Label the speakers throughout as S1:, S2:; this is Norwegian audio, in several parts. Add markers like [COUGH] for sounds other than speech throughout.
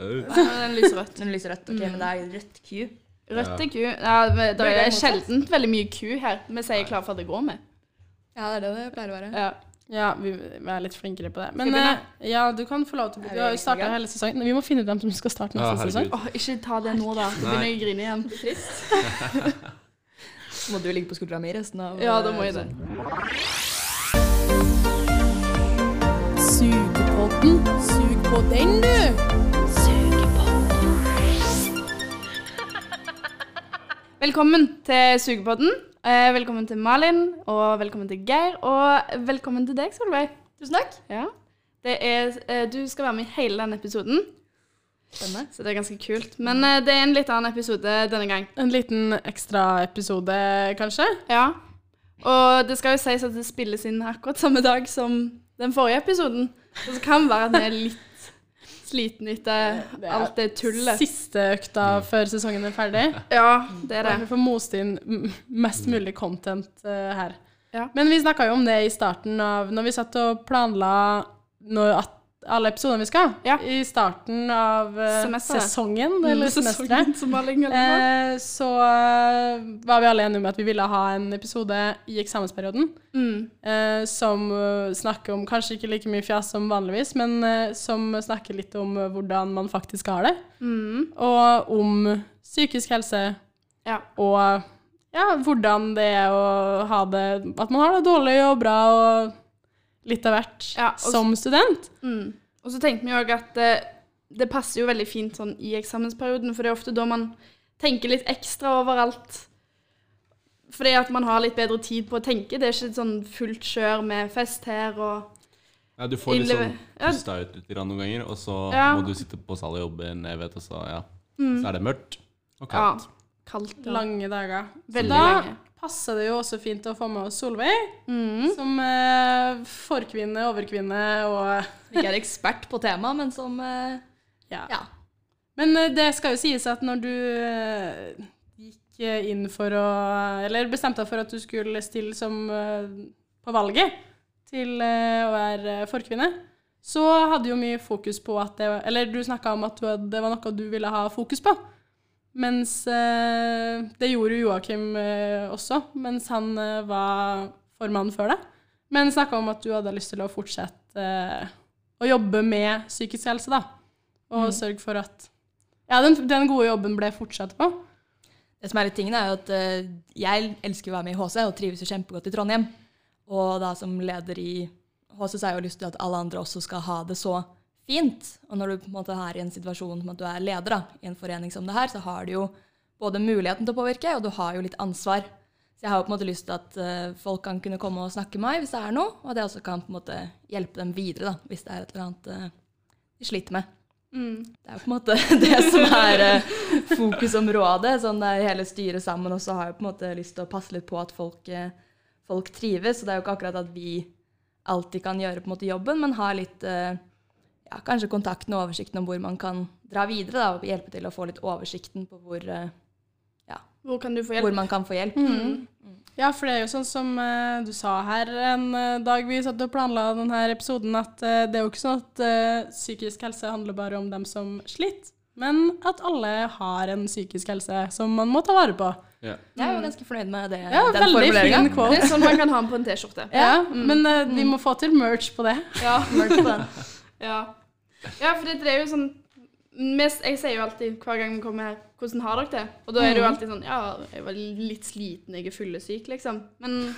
S1: Den lyser rødt.
S2: Den lyser rødt. Ok, men det er rødt Q.
S1: Rødt er ku. Ja, det er sjelden veldig mye ku her. Vi sier klar for at det går med.
S2: Ja, det er det det pleier å være.
S1: Ja.
S3: Ja, vi vi er litt flinkere på det. Men eh, ja, du kan få lov til å begynne.
S2: Vi
S3: har jo starta hele sesongen. Vi må finne ut hvem som skal starte
S4: Ja,
S3: neste sesong.
S1: Åh, ikke ta det nå, da. Så begynner jeg å grine igjen.
S2: Så [LAUGHS] må du ligge på skuldra mi resten av
S1: Ja, da må jeg det.
S3: Sugepodden. Sug på den, du.
S1: Velkommen til Sugepodden. Eh, velkommen til Malin, og velkommen til Geir, og velkommen til deg, Solveig.
S2: Tusen takk.
S1: Ja. Det er, eh, du skal være med i hele denne episoden,
S2: Spennende.
S1: så det er ganske kult. Men eh, det er en litt annen episode denne gang.
S3: En liten ekstraepisode, kanskje?
S1: Ja. Og det skal jo sies at det spilles inn akkurat samme dag som den forrige episoden. Så det kan være at vi er litt sliten etter
S3: Det
S1: alt det tullet.
S3: Siste økta før sesongen er ferdig.
S1: Ja, det er det.
S3: vi får most inn mest mulig content uh, her.
S1: Ja.
S3: Men vi snakka jo om det i starten av Når vi satt og planla når, at, alle episodene vi skal.
S1: Ja.
S3: I starten av
S1: Semester.
S3: Sesongen, eller [LAUGHS] semesteret. Eh, så eh, var vi alle enige om at vi ville ha en episode i eksamensperioden
S1: Mm.
S3: eh, som eh, snakker om kanskje ikke like mye fjas som vanligvis, men eh, som snakker litt om eh, hvordan man faktisk har det,
S1: Mm.
S3: og om psykisk helse,
S1: Ja.
S3: og ja, hvordan det er å ha det At man har det dårlig og bra og litt av hvert
S1: Ja, og-
S3: som student.
S1: Mm. Og så tenkte vi òg at det, det passer jo veldig fint sånn i eksamensperioden, for det er ofte da man tenker litt ekstra overalt. Fordi at man har litt bedre tid på å tenke. Det er ikke sånn fullt kjør med fest her og
S4: Ja, du får litt sånn
S1: Ja.
S4: pusta ut litt noen ganger, og så
S1: Ja.
S4: må du sitte på salen og jobbe en evighet, og så, ja.
S1: Mm.
S4: så er det mørkt og
S1: Ja.
S4: kaldt.
S1: Kaldt.
S3: Lange dager.
S1: Veldig
S3: da
S1: lenge.
S3: Passer det jo også fint å få med oss Solveig,
S1: Mm.
S3: som eh, forkvinne, overkvinne og [LAUGHS]
S2: Ikke er ekspert på temaet, men som eh,
S3: Ja.
S2: Ja.
S3: Men eh, det skal jo sies at når du eh, gikk eh, inn for å Eller bestemte deg for at du skulle stille som eh, på valget til eh, å være forkvinne, så hadde jo mye fokus på at det Eller du snakka om at du det var noe du ville ha fokus på. Mens eh, det gjorde Joakim eh, også, mens han eh, var formann før det. Men snakka om at du hadde lyst til å fortsette å jobbe med psykisk helse, da. Og
S2: Mm.
S3: sørge for at ja, den, den gode jobben ble fortsatt på.
S2: Det som er litt tingen, er at jeg elsker å være med i HC og trives jo kjempegodt i Trondheim. Og da som leder i HC så har jeg jo lyst til at alle andre også skal ha det så fint. Og når du på en måte er i en situasjon som at du er leder da, i en forening som det her, så har du jo både muligheten til å påvirke, og du har jo litt ansvar. Så jeg har jo på en måte lyst til at uh, folk kan kunne komme og snakke med meg hvis det er noe, og at jeg også kan på en måte hjelpe dem videre da, hvis det er et eller annet uh, de sliter med.
S1: Mm.
S2: Det er jo på en måte [LAUGHS] det som er uh, fokusområdet. Sånn det hele styret sammen, og så har jeg på en måte lyst til å passe litt på at folk, eh, folk trives. Så det er jo ikke akkurat at vi alltid kan gjøre på en måte jobben, men har litt eh, ja, kanskje kontakten og oversikten om hvor man kan dra videre. Da, og hjelpe til å få litt oversikten på hvor, ja,
S1: Hvor kan du få
S2: hvor man kan få hjelp.
S3: Ja, for det er jo sånn som uh, du sa her en uh, dag vi satt og planla denne episoden, at uh, det er jo ikke sånn at eh, psykisk helse handler bare om dem som sliter, men at alle har en psykisk helse som man må ta vare på.
S4: Yeah.
S2: Jeg er jo ganske fornøyd med det,
S3: Ja,
S2: den
S3: veldig
S2: formuleringen.
S3: fin quote.
S1: Det er sånn man kan ha den på en T-skjorte.
S3: Ja, Men eh, vi må få til merch på det.
S1: Ja.
S2: Merch på det. [LAUGHS]
S1: Ja, ja for det, er jo sånn Jeg sier jo alltid hver gang vi kommer her, 'Hvordan har dere det?' Og da er det jo alltid sånn 'Ja, jeg var litt sliten, jeg er fyllesyk', liksom. Men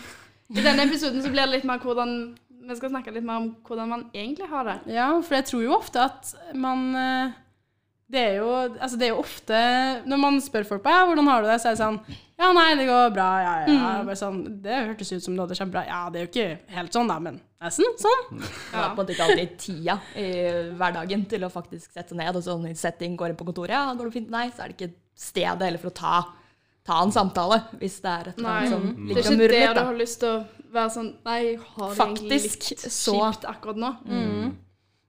S1: i denne episoden så blir det litt mer hvordan Vi skal snakke litt mer om hvordan man egentlig har det.
S3: Ja, for jeg tror jo ofte at man eh, Det er jo, altså det er jo ofte Når man spør folk på ja, 'Hvordan har du det?' så er det sånn 'Ja, nei, det går bra.' Ja, ja. Bare sånn, det hørtes ut som du hadde det kjempebra. Ja, det er jo ikke helt sånn, da, men nesten sånn.
S2: Jeg har på en måte ikke alltid tida i hverdagen til å faktisk sette ned og sånn i setting, går inn på kontoret, ja, går det fint? Nei, så er det ikke stedet heller for å ta, ta en samtale, hvis det er et eller annet som
S1: Det er
S2: ligger og
S1: ikke
S2: murrer
S1: det
S2: litt,
S1: du har lyst til å være sånn Nei, jeg har det egentlig litt kjipt akkurat nå.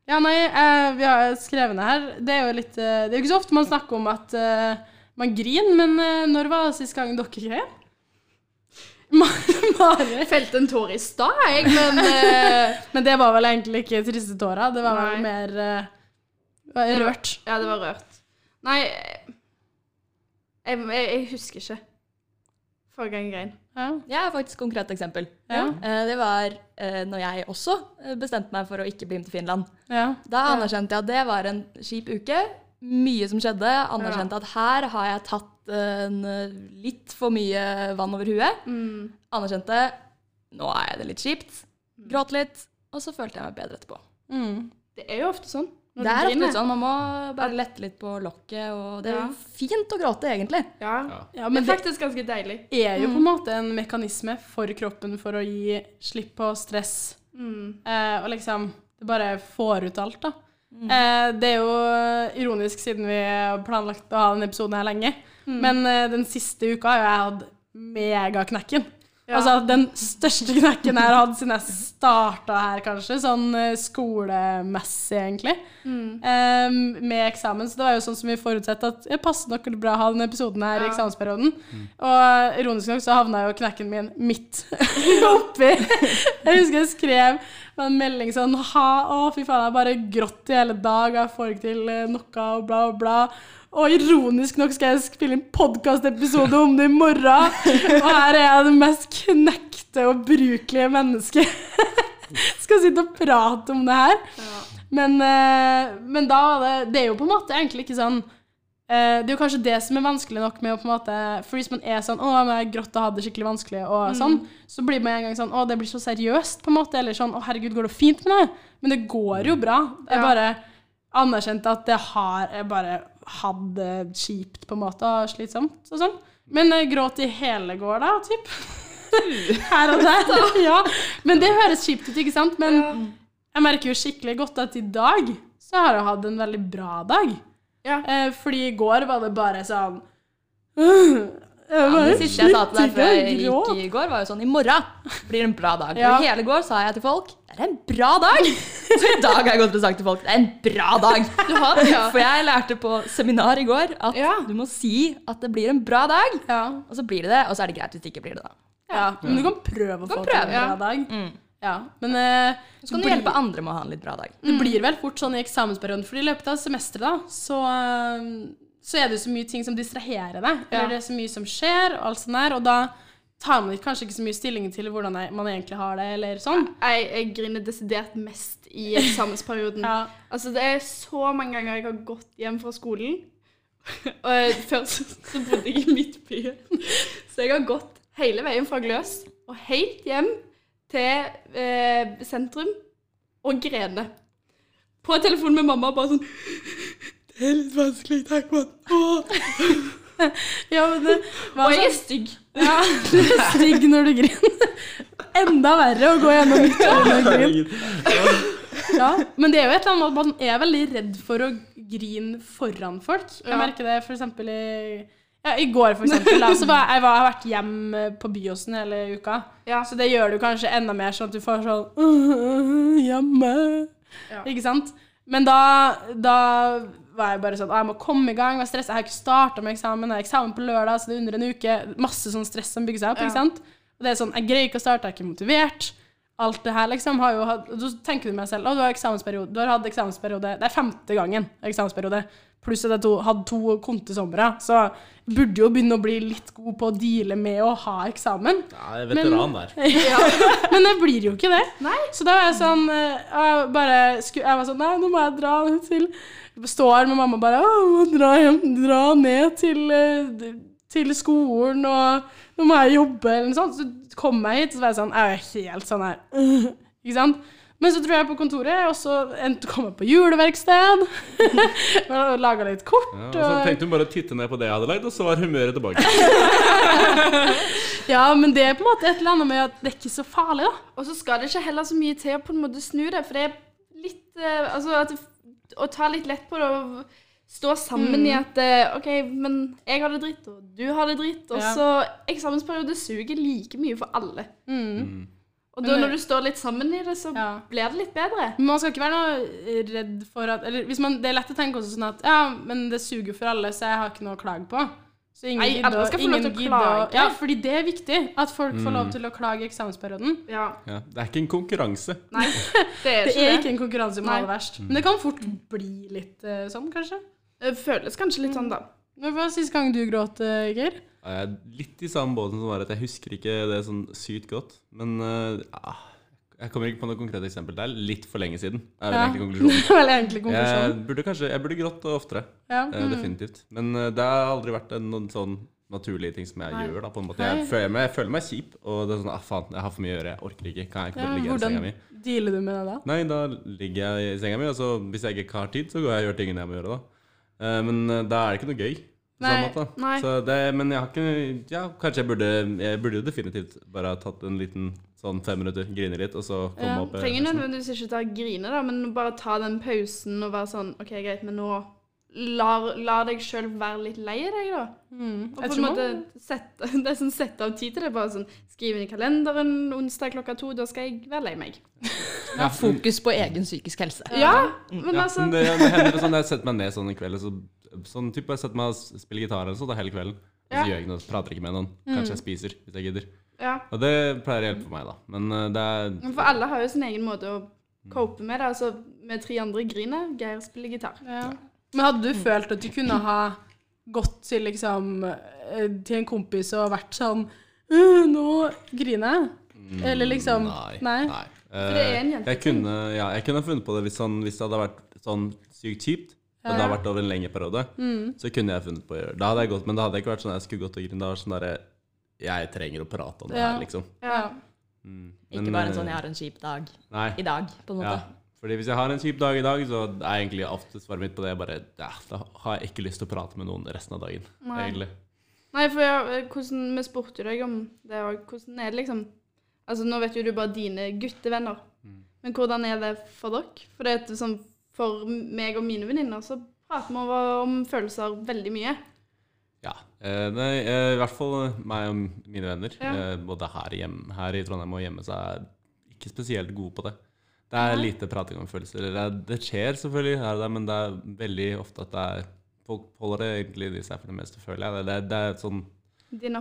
S3: Ja, nei, eh, vi har skrevet ned her. Det er jo litt eh, Det er jo ikke så ofte man snakker om at eh, man griner, men eh, når var det sist gang dere grein? [LAUGHS] Mari?
S1: Felte en tår i stad, jeg, men eh, [LAUGHS]
S3: Men det var vel egentlig ikke triste tårer. Det var vel
S1: Nei.
S3: mer eh, rørt.
S1: Ja, det var rørt. Nei, jeg, jeg, jeg husker ikke forrige gang jeg grein.
S3: Ja.
S2: Jeg er faktisk et konkret eksempel.
S3: Ja.
S2: Eh, Det var eh, når jeg også eh, bestemte meg for å ikke bli med til Finland.
S3: ja.
S2: Da anerkjente jeg at det var en kjip uke. Mye som skjedde. Anerkjente at her har jeg tatt en, litt for mye vann over huet.
S1: Mm.
S2: Anerkjente nå er det litt kjipt. Gråt litt. Og så følte jeg meg bedre etterpå.
S3: Mm.
S1: Det er jo ofte sånn. Når
S2: Det er ofte litt sånn, Man må bare lette litt på lokket. Og det er
S1: Ja.
S2: jo fint å gråte, egentlig.
S1: Ja.
S4: Ja.
S1: Men
S3: men
S1: det er faktisk ganske deilig.
S3: Det er jo på en måte en mekanisme for kroppen for å gi slipp på stress.
S1: Mm.
S3: Eh, og liksom Det bare får ut alt, da. Eh, det er jo ironisk, siden vi har planlagt å ha denne episoden her lenge. Men eh, den siste uka har jo jeg hatt megaknekken.
S1: Ja.
S3: Altså den største knekken jeg har hatt siden jeg starta her, kanskje. Sånn eh, skolemessig, egentlig.
S1: Mm.
S3: Um, med eksamen. Så det var jo sånn som vi forutsett at det passet nok bra å ha denne episoden her i
S1: eksamensperioden.
S3: eksamensperioden. Og ironisk nok så havna jo knekken min midt [LAUGHS] oppi. Jeg husker jeg skrev en melding sånn ha, Å, fy faen, jeg har bare grått i hele dag, jeg får ikke til eh, noe, og bla, og bla. Og ironisk nok skal jeg spille en podkastepisode om det i morgen. Og her er jeg det mest knekte og brukelige mennesket. [LAUGHS] skal sitte og prate om det her.
S1: Ja.
S3: Men, eh, men da det Det er jo på en måte egentlig ikke sånn eh, Det er jo kanskje det som er vanskelig nok med å på en måte For hvis man er sånn 'Å, men jeg grått og hadde det skikkelig vanskelig', og sånn, så blir man en gang sånn 'Å, det blir så seriøst', på en måte. Eller sånn 'Å, herregud, går det fint med deg?' Men det går jo bra. Jeg
S1: Ja.
S3: bare anerkjente at det har Jeg bare hadde kjipt, på en måte, og slitsomt og sånn. Men jeg gråt i hele går, da, typ. [LAUGHS] Her og der. [LAUGHS] Ja. Men det høres kjipt ut, ikke sant? Men jeg merker jo skikkelig godt at i dag så har jeg hatt en veldig bra dag.
S1: Ja.
S3: Eh, fordi i går var det bare sånn
S2: Ja, det siste jeg sa til deg før jeg gikk i går, var jo sånn I morgen blir det en bra dag.
S3: Ja.
S2: Og hele går sa jeg til folk det er en bra dag. [LAUGHS] Så i dag har jeg gått og sagt til folk det er en bra dag. [LAUGHS]
S1: Du har det, ja.
S2: For jeg lærte på seminar i går at
S1: Ja.
S2: du må si at det blir en bra dag.
S3: Ja.
S2: Og så blir det det, og så er det greit hvis det ikke blir det, da.
S3: ja. Men du kan prøve å
S2: kan
S3: få til en
S2: prøve,
S3: bra dag.
S2: Mm.
S3: Ja. Men eh,
S2: Så kan du hjelpe andre med å ha en litt bra dag.
S3: Det blir vel fort sånn i eksamensperioden, for i løpet av semesteret da, så, eh, så er det så mye ting som distraherer deg.
S1: Ja.
S3: Det er så mye som skjer, og alt sånt der, og da tar man kanskje ikke så mye stilling til hvordan man egentlig har det, eller sånn.
S1: Jeg, jeg griner desidert mest i eksamensperioden. [LAUGHS]
S3: Ja.
S1: Altså, det er så mange ganger jeg har gått hjem fra skolen. [LAUGHS] Og før så, så bodde jeg i Midtbyen. [LAUGHS] Så jeg har gått hele veien fra Gløs og helt hjem til eh, sentrum og grene. På telefon med mamma bare sånn Det er litt vanskelig, takk for Åh. [LAUGHS]
S3: Ja, men det var
S1: Og jeg er
S3: sånn,
S1: stygg.
S3: ja, [LAUGHS] du er stygg når du griner. [LAUGHS] Enda verre å gå gjennom og grine. Ja, men det er jo et eller annet med at man er veldig redd for å grine foran folk. Jeg merker det eksempel i ja, I går, for eksempel, da, så var jeg, jeg, var, jeg har vært hjemme på Byåsen hele uka.
S1: Ja.
S3: Så det gjør du kanskje enda mer sånn at du får sånn Hjemme.
S1: Ja.
S3: Ikke sant? Men da, da var jeg bare sånn Jeg må komme i gang. Jeg var. Jeg har ikke starta med eksamen. Jeg har eksamen på lørdag, så det er under en uke. Masse sånn stress som bygger seg opp.
S1: Ja.
S3: ikke sant? Og det er sånn Jeg greier ikke å starte, jeg er ikke motivert. Alt det her liksom har jo hatt Da tenker du med deg selv Å, du har eksamensperiode. Du har hatt eksamensperiode Det er femte gangen eksamensperiode. Pluss at jeg to, hadde to kontesomre. Så burde jo begynne å bli litt god på å deale med å ha eksamen.
S4: Ja, jeg er veteran der. [LAUGHS]
S3: Men det blir jo ikke det.
S1: Nei.
S3: Så da var jeg sånn eh, Jeg bare Jeg var sånn Nei, nå må jeg dra til Står med mamma bare Å, må dra hjem, dra ned til, eh, til skolen, og nå må jeg jobbe, eller noe sånt. Så kom jeg hit, så var jeg sånn Jeg er helt sånn her [LAUGHS] Ikke sant? Men så dro jeg på kontoret, og så endte kom jeg på juleverksted. [LAUGHS] og laga litt kort.
S4: Ja, og så
S3: og-
S4: tenkte hun bare å titte ned på det jeg hadde lagd, og så var humøret tilbake. [LAUGHS]
S3: Ja, men det er på en måte et eller annet med at det er ikke så farlig, da.
S1: Og så skal det ikke heller så mye til å på en måte snu det, for det er litt eh, Altså at det, å ta litt lett på det og stå sammen i at eh, OK, men jeg har det dritt, og du har det dritt, og
S3: Ja.
S1: så Eksamensperiode suger like mye for alle.
S3: Mm.
S1: Og da når du står litt sammen i det, så
S3: Ja.
S1: blir det litt bedre.
S3: Men man skal ikke være noe redd for at Eller hvis man, det er lett å tenke også sånn at ja, men det suger for alle, så jeg har ikke noe å klage på. Så ingen
S1: Nei,
S3: gidder
S1: skal få lov til å
S3: gidder å-
S1: klage.
S3: Ja, fordi det er viktig. At folk får
S4: Mm.
S3: lov til å klage i eksamensperioden.
S1: Ja.
S4: Ja, det er ikke en konkurranse.
S1: Nei, [LAUGHS] det er
S3: Det
S1: ikke
S3: er
S1: det.
S3: ikke en konkurranse om å
S1: Nei.
S3: ha det verst. Men det kan fort bli litt uh, sånn, kanskje.
S1: Det føles kanskje litt sånn, da.
S3: Når var sist gang du gråt, eh, Geir?
S4: Jeg er litt i samme båten som var at jeg husker ikke det sånn sykt godt. Men eh, ah, jeg kommer ikke på noe konkret eksempel. Det er litt for lenge siden. er vel
S3: Ja.
S4: egentlig konklusjonen. [LAUGHS]
S3: Det er vel egentlig
S4: Jeg
S3: konklusjonen.
S4: burde kanskje Jeg burde grått oftere.
S3: Ja.
S4: Mm. definitivt. Men eh, det har aldri vært en noen sånn naturlige ting som jeg
S1: Nei.
S4: gjør. da, på en måte. Jeg føler, meg, jeg føler meg kjip, og det er sånn ah, faen, jeg har for mye å gjøre. Jeg orker ikke. Kan jeg ikke bare ligge ja, i
S3: hvordan
S4: senga mi?
S3: dealer du med det da?
S4: Nei, da ligger jeg i senga mi, og så hvis jeg ikke har tid, så går jeg og gjør tingene jeg må gjøre, da. Eh, men eh, da er det ikke noe gøy.
S3: Nei,
S4: måte.
S1: nei.
S4: Så det, men jeg har ikke Ja, kanskje jeg burde Jeg burde jo definitivt bare ha tatt en liten sånn fem minutter, grine litt, og så komme
S3: Ja,
S4: opp.
S1: Trenger nødvendigvis ikke ta grine, da, men bare ta den pausen og være sånn OK, greit, men nå La, lar deg sjøl være litt lei deg, da.
S3: Mm.
S1: Og på en måte sette, [LAUGHS] det er sånn sette av tid til det. Bare sånn Skriv inn i kalenderen onsdag klokka to, da skal jeg være lei meg. [LAUGHS]
S2: Ja, fokus på egen psykisk helse.
S1: Ja, men
S4: Ja,
S1: altså
S4: men det, det hender sånn jeg setter meg ned sånn en kveld, og så sånn type jeg setter meg og spiller gitar eller sånn hele kvelden. Og så
S1: Ja.
S4: gjør jeg ikke noe, prater ikke med noen. Kanskje jeg spiser, hvis jeg gidder.
S1: Ja.
S4: Og det pleier å hjelpe meg, da. Men eh, det er
S1: Men For alle har jo sin egen måte å cope med det. Altså, med tre andre griner, Geir spiller gitar.
S3: Ja. Men hadde du følt at du kunne ha gått til liksom eh, til en kompis og vært sånn «Øh, Nå griner jeg. Eller liksom
S4: Nei.
S3: Nei.
S4: nei.
S1: For det er en
S4: Eh,
S1: jenteting.
S4: jeg kunne, ja, jeg kunne funnet på det hvis, sånn, hvis det hadde vært sånn sykt kjipt. Men det har vært over en lengre periode.
S3: Mm.
S4: Så kunne jeg funnet på å gjøre det. Da hadde jeg gått, men det hadde ikke vært sånn jeg skulle gått og grine. Det var sånn derre Jeg trenger å prate om det
S3: Ja.
S4: her, liksom.
S1: Ja.
S4: Mm.
S2: Ikke bare en
S4: eh,
S2: sånn 'jeg har en kjip dag
S4: Nei.
S2: i dag', på en måte.
S4: Ja. Fordi hvis jeg har en kjip dag i dag, så er egentlig ofte svaret mitt på det bare ja, Da har jeg ikke lyst til å prate med noen resten av dagen,
S1: Nei.
S4: egentlig.
S1: Nei, for jeg, hvordan, vi spurte jo deg om det òg. Hvordan er det liksom Altså, nå vet jo du bare dine guttevenner.
S4: Mm.
S1: Men hvordan er det for dere? For det er sånn, for meg og mine venninner så prater vi om følelser veldig mye.
S4: Ja. Eh, nei, eh, I hvert fall eh, meg og mine venner,
S1: Ja.
S4: både her, hjem, her i Trondheim og hjemme, så er jeg ikke spesielt gode på det. Det er lite prating om følelser. Det, er, det skjer selvfølgelig her og der, men det er veldig ofte at det er Folk holder det egentlig i seg for det meste, føler jeg. Det, det, det er sånn
S1: Din
S4: ja,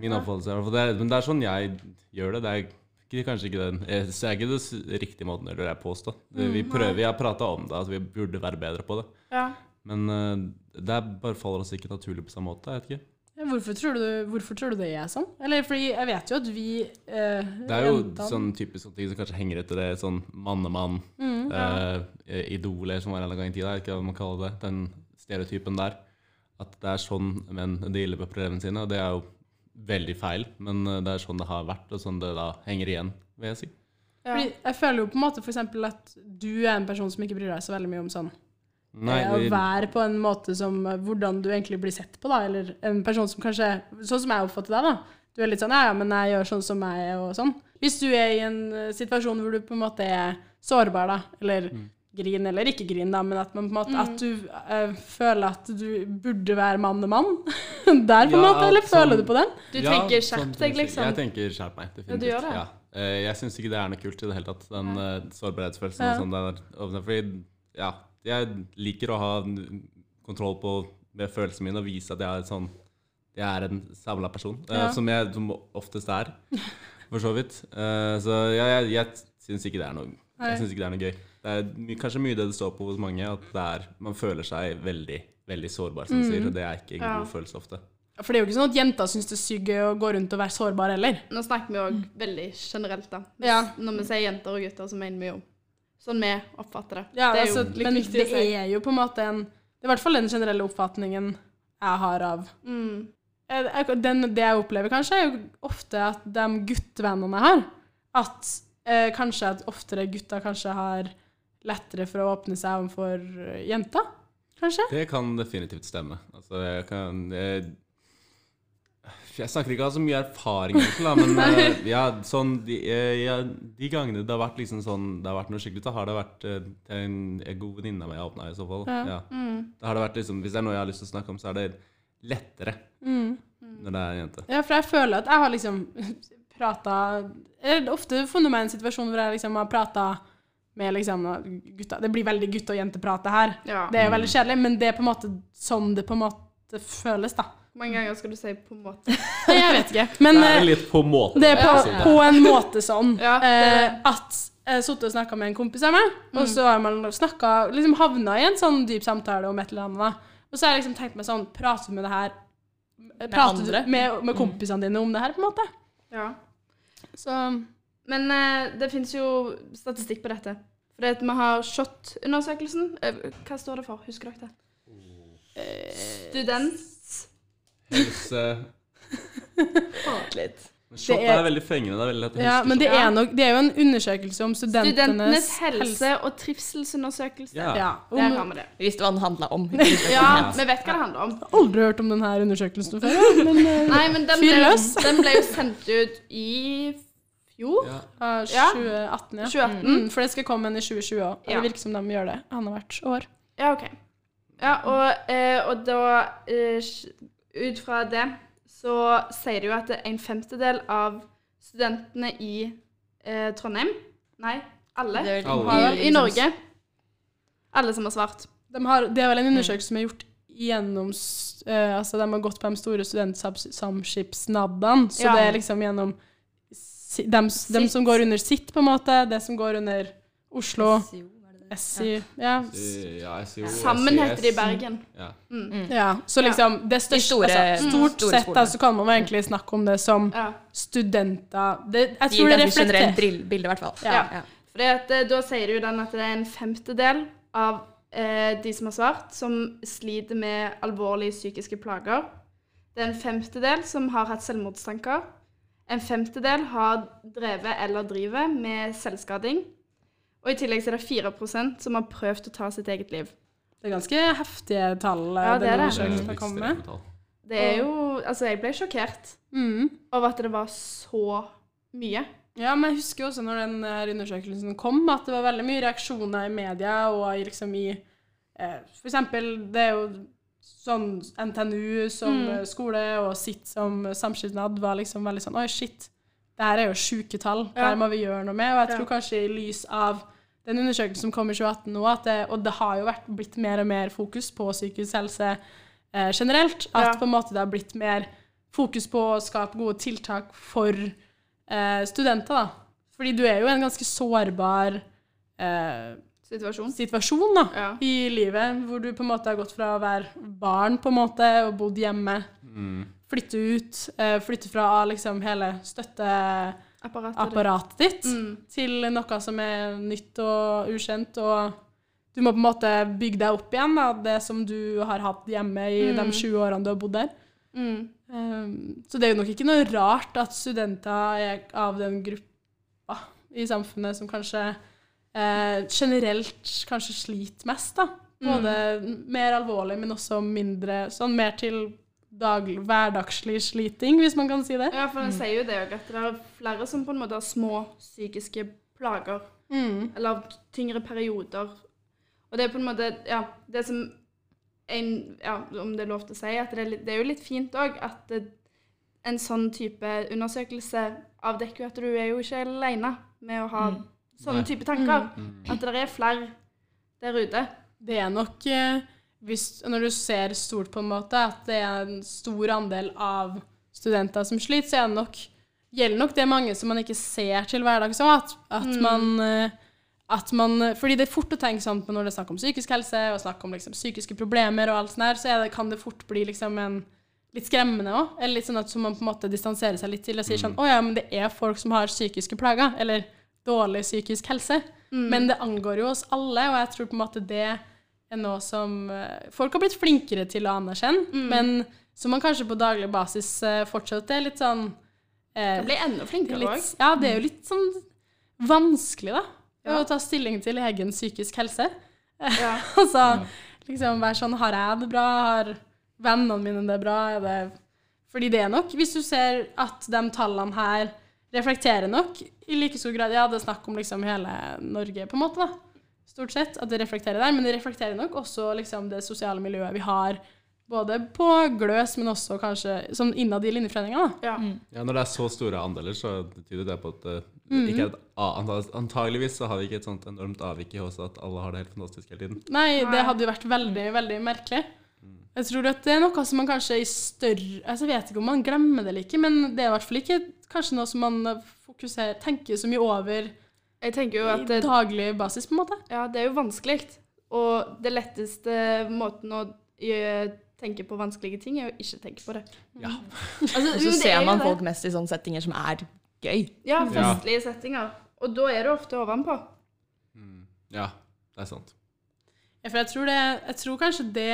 S4: min oppfattelse. Ja. Det men det er sånn jeg gjør det. Det er ikke, kanskje ikke den eh, Så er ikke det s- riktige måten å gjøre det på, påstå. Vi prøver, jeg har prata om det, at vi burde være bedre på det.
S1: Ja.
S4: Men eh, det bare faller oss ikke naturlig på samme måte. Jeg vet ikke.
S3: Hvorfor tror, du, hvorfor tror du det er sånn? Eller fordi jeg vet jo at vi eh,
S4: Det er jo
S3: jentene-
S4: sånn typisk sånn ting som kanskje henger etter det sånn mannemann,
S3: Mm.
S4: eh, idoler som var en gang i tida, ikke hva man kaller det, den stereotypen der. At det er sånn menn dealer med problemene sine, og det er jo veldig feil, men eh, det er sånn det har vært, og sånn det da henger igjen, vil jeg si.
S1: Ja.
S3: Fordi jeg føler jo på en måte for eksempel at du er en person som ikke bryr deg så veldig mye om sånn
S4: Nei,
S3: det... å være på en måte som eh, hvordan du egentlig blir sett på, da. Eller en person som kanskje Sånn som jeg oppfatter deg, da. Du er litt sånn ja, ja, men jeg gjør sånn som meg, og sånn. Hvis du er i en eh, situasjon hvor du på en måte er sårbar, da, eller
S4: Mm.
S3: Grin eller ikke grin, da, men at, man på en måte, at du uh, føler at du burde være mann og mann [LAUGHS] der, på en
S4: Ja,
S3: måte, eller
S4: sånn-
S3: føler du på den?
S1: Du
S4: Ja,
S1: tenker
S4: sånn
S1: skjerp deg, liksom.
S4: Jeg tenker skjerp meg, definitivt.
S1: Ja, du gjør det?
S4: Ja. Uh, Jeg syns ikke det er noe kult i det hele tatt, den uh, sårbarhetsfølelsen.
S3: Ja.
S4: og sånn der. Fordi, ja, jeg liker å ha kontroll på med følelsene mine og vise at jeg er, sånn, jeg er en samla person, som jeg som oftest er, for så vidt. Eh, Så jeg, jeg, jeg syns ikke det er noe
S3: Nei.
S4: Jeg synes ikke det er noe gøy. Det er my, kanskje mye det det står på hos mange, at det er, man føler seg veldig veldig sårbar, som mm. sier, og det er ikke en
S1: Ja.
S4: god følelse ofte.
S3: For det er jo ikke sånn at jenter syns det er sykt gøy å gå rundt og være sårbar heller.
S1: Nå snakker vi òg veldig generelt, da.
S3: Ja.
S1: Når vi sier jenter og gutter, så mener vi jo sånn vi oppfatter det.
S3: Ja,
S1: det er
S3: altså,
S1: jo litt
S3: men
S1: viktig
S3: det
S1: å si.
S3: er jo på en måte en Det er i hvert fall den generelle oppfatningen jeg har av
S1: Mm.
S3: Eh, den, Det jeg opplever kanskje, er jo ofte at de guttevennene jeg har At eh, kanskje at oftere gutter kanskje har lettere for å åpne seg overfor jenta, jenter. Kanskje?
S4: Det kan definitivt stemme. Altså, jeg kan jeg, jeg snakker ikke av så mye erfaring, egentlig, men [LAUGHS] eh, ja, sånn, de, eh, ja, de gangene det har vært liksom sånn, det har vært noe skikkelig, da har det vært eh, til en, en god venninne av meg jeg åpna i så fall.
S3: Ja.
S1: Mm.
S4: Da har det vært liksom, Hvis det er noe jeg har lyst til å snakke om, så er det lettere
S3: Mm.
S4: når det er en jente.
S3: Ja, for jeg føler at jeg har liksom [LAUGHS] prata ofte funnet meg i en situasjon hvor jeg liksom har prata med liksom gutta Det blir veldig gutte- og jenteprate her.
S1: Ja.
S3: Det er jo veldig kjedelig, men det er på en måte sånn det på en måte føles, da.
S1: Hvor mange ganger skal du si 'på en måte'? [LAUGHS]
S3: Jeg vet ikke. Men
S4: Det er
S3: eh,
S4: litt på måte.
S3: det er på,
S4: ja.
S3: på en måte sånn
S1: Ja,
S3: eh, at jeg har sittet og snakka med en kompis av meg, og så har man snakket, Liksom havna i en sånn dyp samtale om et eller annet. Og så har jeg liksom tenkt meg sånn Prater du med det her Prater
S2: andre?
S3: du med, med kompisene dine om det her, på en måte?
S1: Ja.
S3: Så
S1: Men eh, det fins jo statistikk på dette. For det at vi har SHoT-undersøkelsen. Eh, hva står det for? Husker dere det? Student...
S4: Helse [LAUGHS]
S2: Litt.
S4: Shot er,
S3: er-
S4: veldig fengende. Det er veldig lett å huske.
S3: Ja, men det er, nok, det er jo en undersøkelse om studentenes
S1: Studentenes helse- og trivselsundersøkelse.
S4: Ja.
S3: Ja,
S1: Der har
S3: om,
S1: vi det.
S2: Vi visste hva den handla om. [LAUGHS]
S1: Ja, vi vet hva det handler om.
S3: Jeg har aldri hørt om denne undersøkelsen før, men eh,
S1: Nei, men den
S3: Fyr
S1: ble,
S3: løs.
S1: den ble jo sendt ut i fjor.
S4: Ja.
S3: Ja. 2018, ja.
S1: 2018.
S3: Mm, for det skal komme en i 2020 òg.
S1: Ja.
S3: Det virker som de gjør det annethvert år.
S1: Ja, OK. Ja, og, uh, og da uh, Ut fra det så sier det jo at det en femtedel av studentene i eh, Trondheim Nei, alle.
S4: Alle.
S1: har,
S2: i-
S1: I Norge. Alle som har svart.
S3: De har, det er vel en undersøkelse som er gjort gjennom eh, Altså, de har gått på de store studentsamskipsnabene, så
S1: Ja.
S3: det er liksom gjennom dem, dem som går under sitt, på en måte, det som går under Oslo, SI Ja.
S4: Ja,
S1: Sammen heter de i Bergen.
S4: Ja.
S1: Mm.
S3: ja. Så liksom det største
S2: store-
S3: altså, Stort
S2: store
S3: sett så kan man egentlig snakke om det som
S1: Ja.
S3: studenter det, Jeg tror det reflekterer
S2: bilde, i hvert fall.
S1: Ja. Eh, da sier du den at det er en femtedel av eh, de som har svart, som sliter med alvorlige psykiske plager. Det er en femtedel som har hatt selvmordstanker. En femtedel har drevet eller driver med selvskading. Og i tillegg så er det 4% som har prøvd å ta sitt eget liv.
S3: Det er ganske heftige tall
S1: Ja, det er det.
S4: Det er
S3: undersøkelsen med.
S1: Det er jo Altså, jeg ble sjokkert
S3: Mm.
S1: over at det var så mye.
S3: Ja, men jeg husker også når den undersøkelsen kom, at det var veldig mye reaksjoner i media og liksom i eh, For eksempel, det er jo sånn NTNU som
S1: Mm.
S3: eh, skole og sitt som samskipnad var liksom veldig sånn Oi, shit. Det her er jo sjuke tall.
S1: Ja.
S3: her må vi gjøre noe med. Og jeg tror
S1: Ja.
S3: kanskje i lys av den undersøkelsen som kom i 2018 nå, det, og det har jo vært blitt mer og mer fokus på psykisk helse eh, generelt, at
S1: Ja.
S3: på en måte det har blitt mer fokus på å skape gode tiltak for eh, studenter, da. Fordi du er jo en ganske sårbar eh,
S1: Situasjon.
S3: situasjon da,
S1: Ja.
S3: i livet, hvor du på en måte har gått fra å være barn på en måte og bodd hjemme,
S4: Mm.
S3: flytte ut, eh, flytte fra liksom hele støtteapparatet ditt
S1: Mm.
S3: til noe som er nytt og ukjent, og du må på en måte bygge deg opp igjen da, det som du har hatt hjemme i de
S1: sju
S3: 20 årene du har bodd der.
S1: Mm.
S3: Um, så det er jo nok ikke noe rart at studenter er av den gruppa i samfunnet som kanskje eh, generelt kanskje sliter mest, da. Både mer alvorlig, men også mindre Sånn mer til daglig, hverdagslig sliting, hvis man kan si det.
S1: Ja, for den sier jo det òg, at det er flere som på en måte har små psykiske plager.
S3: Mm.
S1: Eller tyngre perioder. Og det er på en måte Ja, det som en, ja, Om det er lov til å si, at det er, litt, det er jo litt fint òg at det, en sånn type undersøkelse avdekker jo at du er jo ikke alene med å ha sånne
S4: Nei.
S1: type tanker.
S4: Mm.
S1: At det er flere der ute.
S3: Det er nok eh, hvis, Når du ser stort på en måte at det er en stor andel av studenter som sliter, så er det nok, gjelder nok det mange som man ikke ser til hverdags òg. At, at, man, eh, at man Fordi det er fort å tenke sånn på når det er snakk om psykisk helse og snakk om liksom, psykiske problemer og alt sånt der, så er det, kan det fort bli liksom en litt skremmende òg. Eller litt sånn at så man på en måte distanserer seg litt til og sier sånn Å ja, men det er folk som har psykiske plager. Eller dårlig psykisk helse. Men det angår jo oss alle, og jeg tror på en måte det er noe som eh, folk har blitt flinkere til å anerkjenne, men som man kanskje på daglig basis eh, fortsatt er litt sånn eh,
S1: Kan bli enda flinkere òg.
S3: Ja, det er jo litt sånn vanskelig, da. Å ta stilling til egen psykisk helse. [LAUGHS]
S1: Ja.
S3: altså liksom være sånn Har jeg det bra? Har vennene mine det bra? Er det Fordi det er nok, hvis du ser at de tallene her reflekterer nok i like stor grad Ja, det er snakk om liksom hele Norge, på en måte, da. Stort sett. At det reflekterer der. Men det reflekterer nok også liksom det sosiale miljøet vi har. Både på Gløs, men også kanskje sånn innad i linjeforeninga. Ja.
S1: Ja.
S4: Ja, Når det er så store andeler, så tyder det på at det
S3: Mm.
S4: ikke er et annet. Antageligvis så har vi ikke et sånt enormt avvik i oss at alle har det helt fantastisk hele tiden.
S3: Nei. det hadde jo vært veldig, veldig merkelig. Jeg tror at det er noe som man kanskje i større altså Jeg vet ikke om man glemmer det eller ikke, men det er i hvert fall ikke kanskje noe som man fokuserer, tenker så mye over
S1: Jeg tenker jo
S3: i
S1: at det,
S3: daglig basis, på en måte.
S1: ja, det er jo vanskelig. Og det letteste måten å tenke på vanskelige ting, er å ikke tenke på det.
S4: Ja. [LAUGHS]
S1: Altså,
S2: Og så
S1: er
S2: ser man
S1: det.
S2: folk mest i sånne settinger som er gøy.
S1: Ja, festlige settinger. Og da er det ofte ovenpå.
S4: ja, det er sant.
S3: Ja, for jeg tror, det, jeg tror kanskje det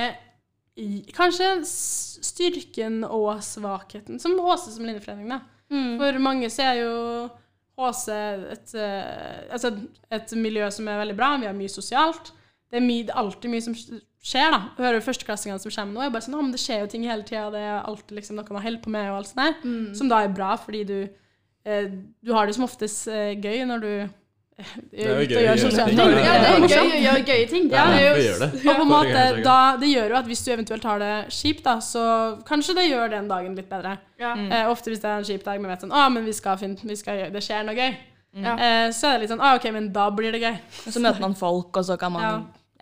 S3: i, Kanskje styrken og svakheten Som HC som linjeforening, da. For mange så er jo HC et, eh, altså et miljø som er veldig bra. Vi har mye sosialt. Det er, mye, alltid mye som skjer, da. Jeg hører førsteklassingene som kommer nå, er bare sånn «Å, men det skjer jo ting hele tida, det er alltid liksom noe man holder på med, og alt sånt der. Som da er bra, fordi du eh, Du har det som oftest eh, gøy når du
S4: er jo gøy å gjøre
S3: sosiale
S4: ting.
S3: ting.
S1: Ja, det er gøy å gjøre gøye ting.
S4: Ja,
S1: det
S4: vi gjør det.
S3: Og på en måte, da, det gjør jo at hvis du eventuelt har det kjipt, da, så kanskje det gjør den dagen litt bedre.
S1: ja.
S3: Eh, ofte hvis det er en kjip dag, men vet sånn, Å, men vi skal finne, vi skal gjøre, det skjer noe gøy.
S1: Ja.
S3: Eh, så er det litt sånn, Å, ok, men da blir det gøy.
S2: Og så møter man folk, og så kan man
S3: Ja.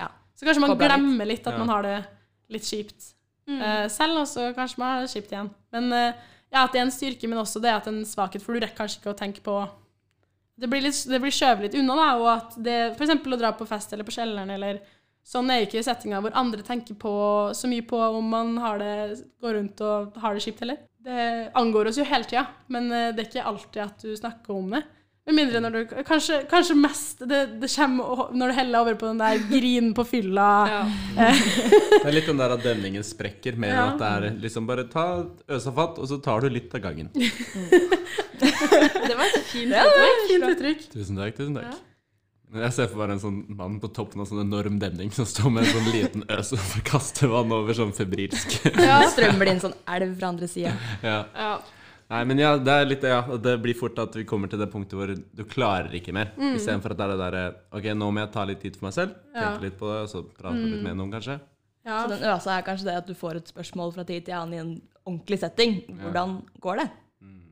S2: ja.
S3: Så kanskje man
S2: Kobler litt.
S3: glemmer litt at
S4: Ja.
S3: man har det litt kjipt eh, selv, og så kanskje man har det kjipt igjen. Men eh, ja, at det er en styrke, men også det at en svakhet, for du rekker kanskje ikke å tenke på Det blir, litt, det blir skjøvet litt unna, da, og at det eksempel å dra på fest eller på kjelleren eller Sånn er ikke settinga hvor andre tenker på så mye på om man det, går rundt og har det kjipt heller. Det angår oss jo hele tida, men eh, det er ikke alltid at du snakker om det. Med mindre når du Kanskje, kanskje mest det, det kommer når du heller over på den der grinen på fylla.
S1: Ja.
S4: Det er litt den der at demningen sprekker, mer
S3: Ja.
S4: enn at det er liksom bare ta øsa fatt, og så tar du litt av gangen. [LAUGHS]
S1: Det var et fint
S3: Ja, det var et fint uttrykk.
S4: Tusen takk, tusen takk. Men Jeg ser for meg en sånn mann på toppen av sånn enorm demning som står med en sånn liten øse og kaster vann over sånn febrilsk.
S1: Ja. [LAUGHS]
S2: strømmer det inn sånn elv fra andre sida.
S4: ja.
S1: ja.
S4: Nei, men ja, det er litt det, ja. og Det blir fort at vi kommer til det punktet hvor du klarer ikke mer.
S3: Mm.
S4: Istedenfor at det er det derre Ok, nå må jeg ta litt tid for meg selv, tenke
S3: Ja. Mm.
S4: litt på det, og så prate litt med noen, kanskje.
S3: Ja.
S2: Så den øsa er kanskje det at du får et spørsmål fra tid til annen i en ordentlig setting. Hvordan går det?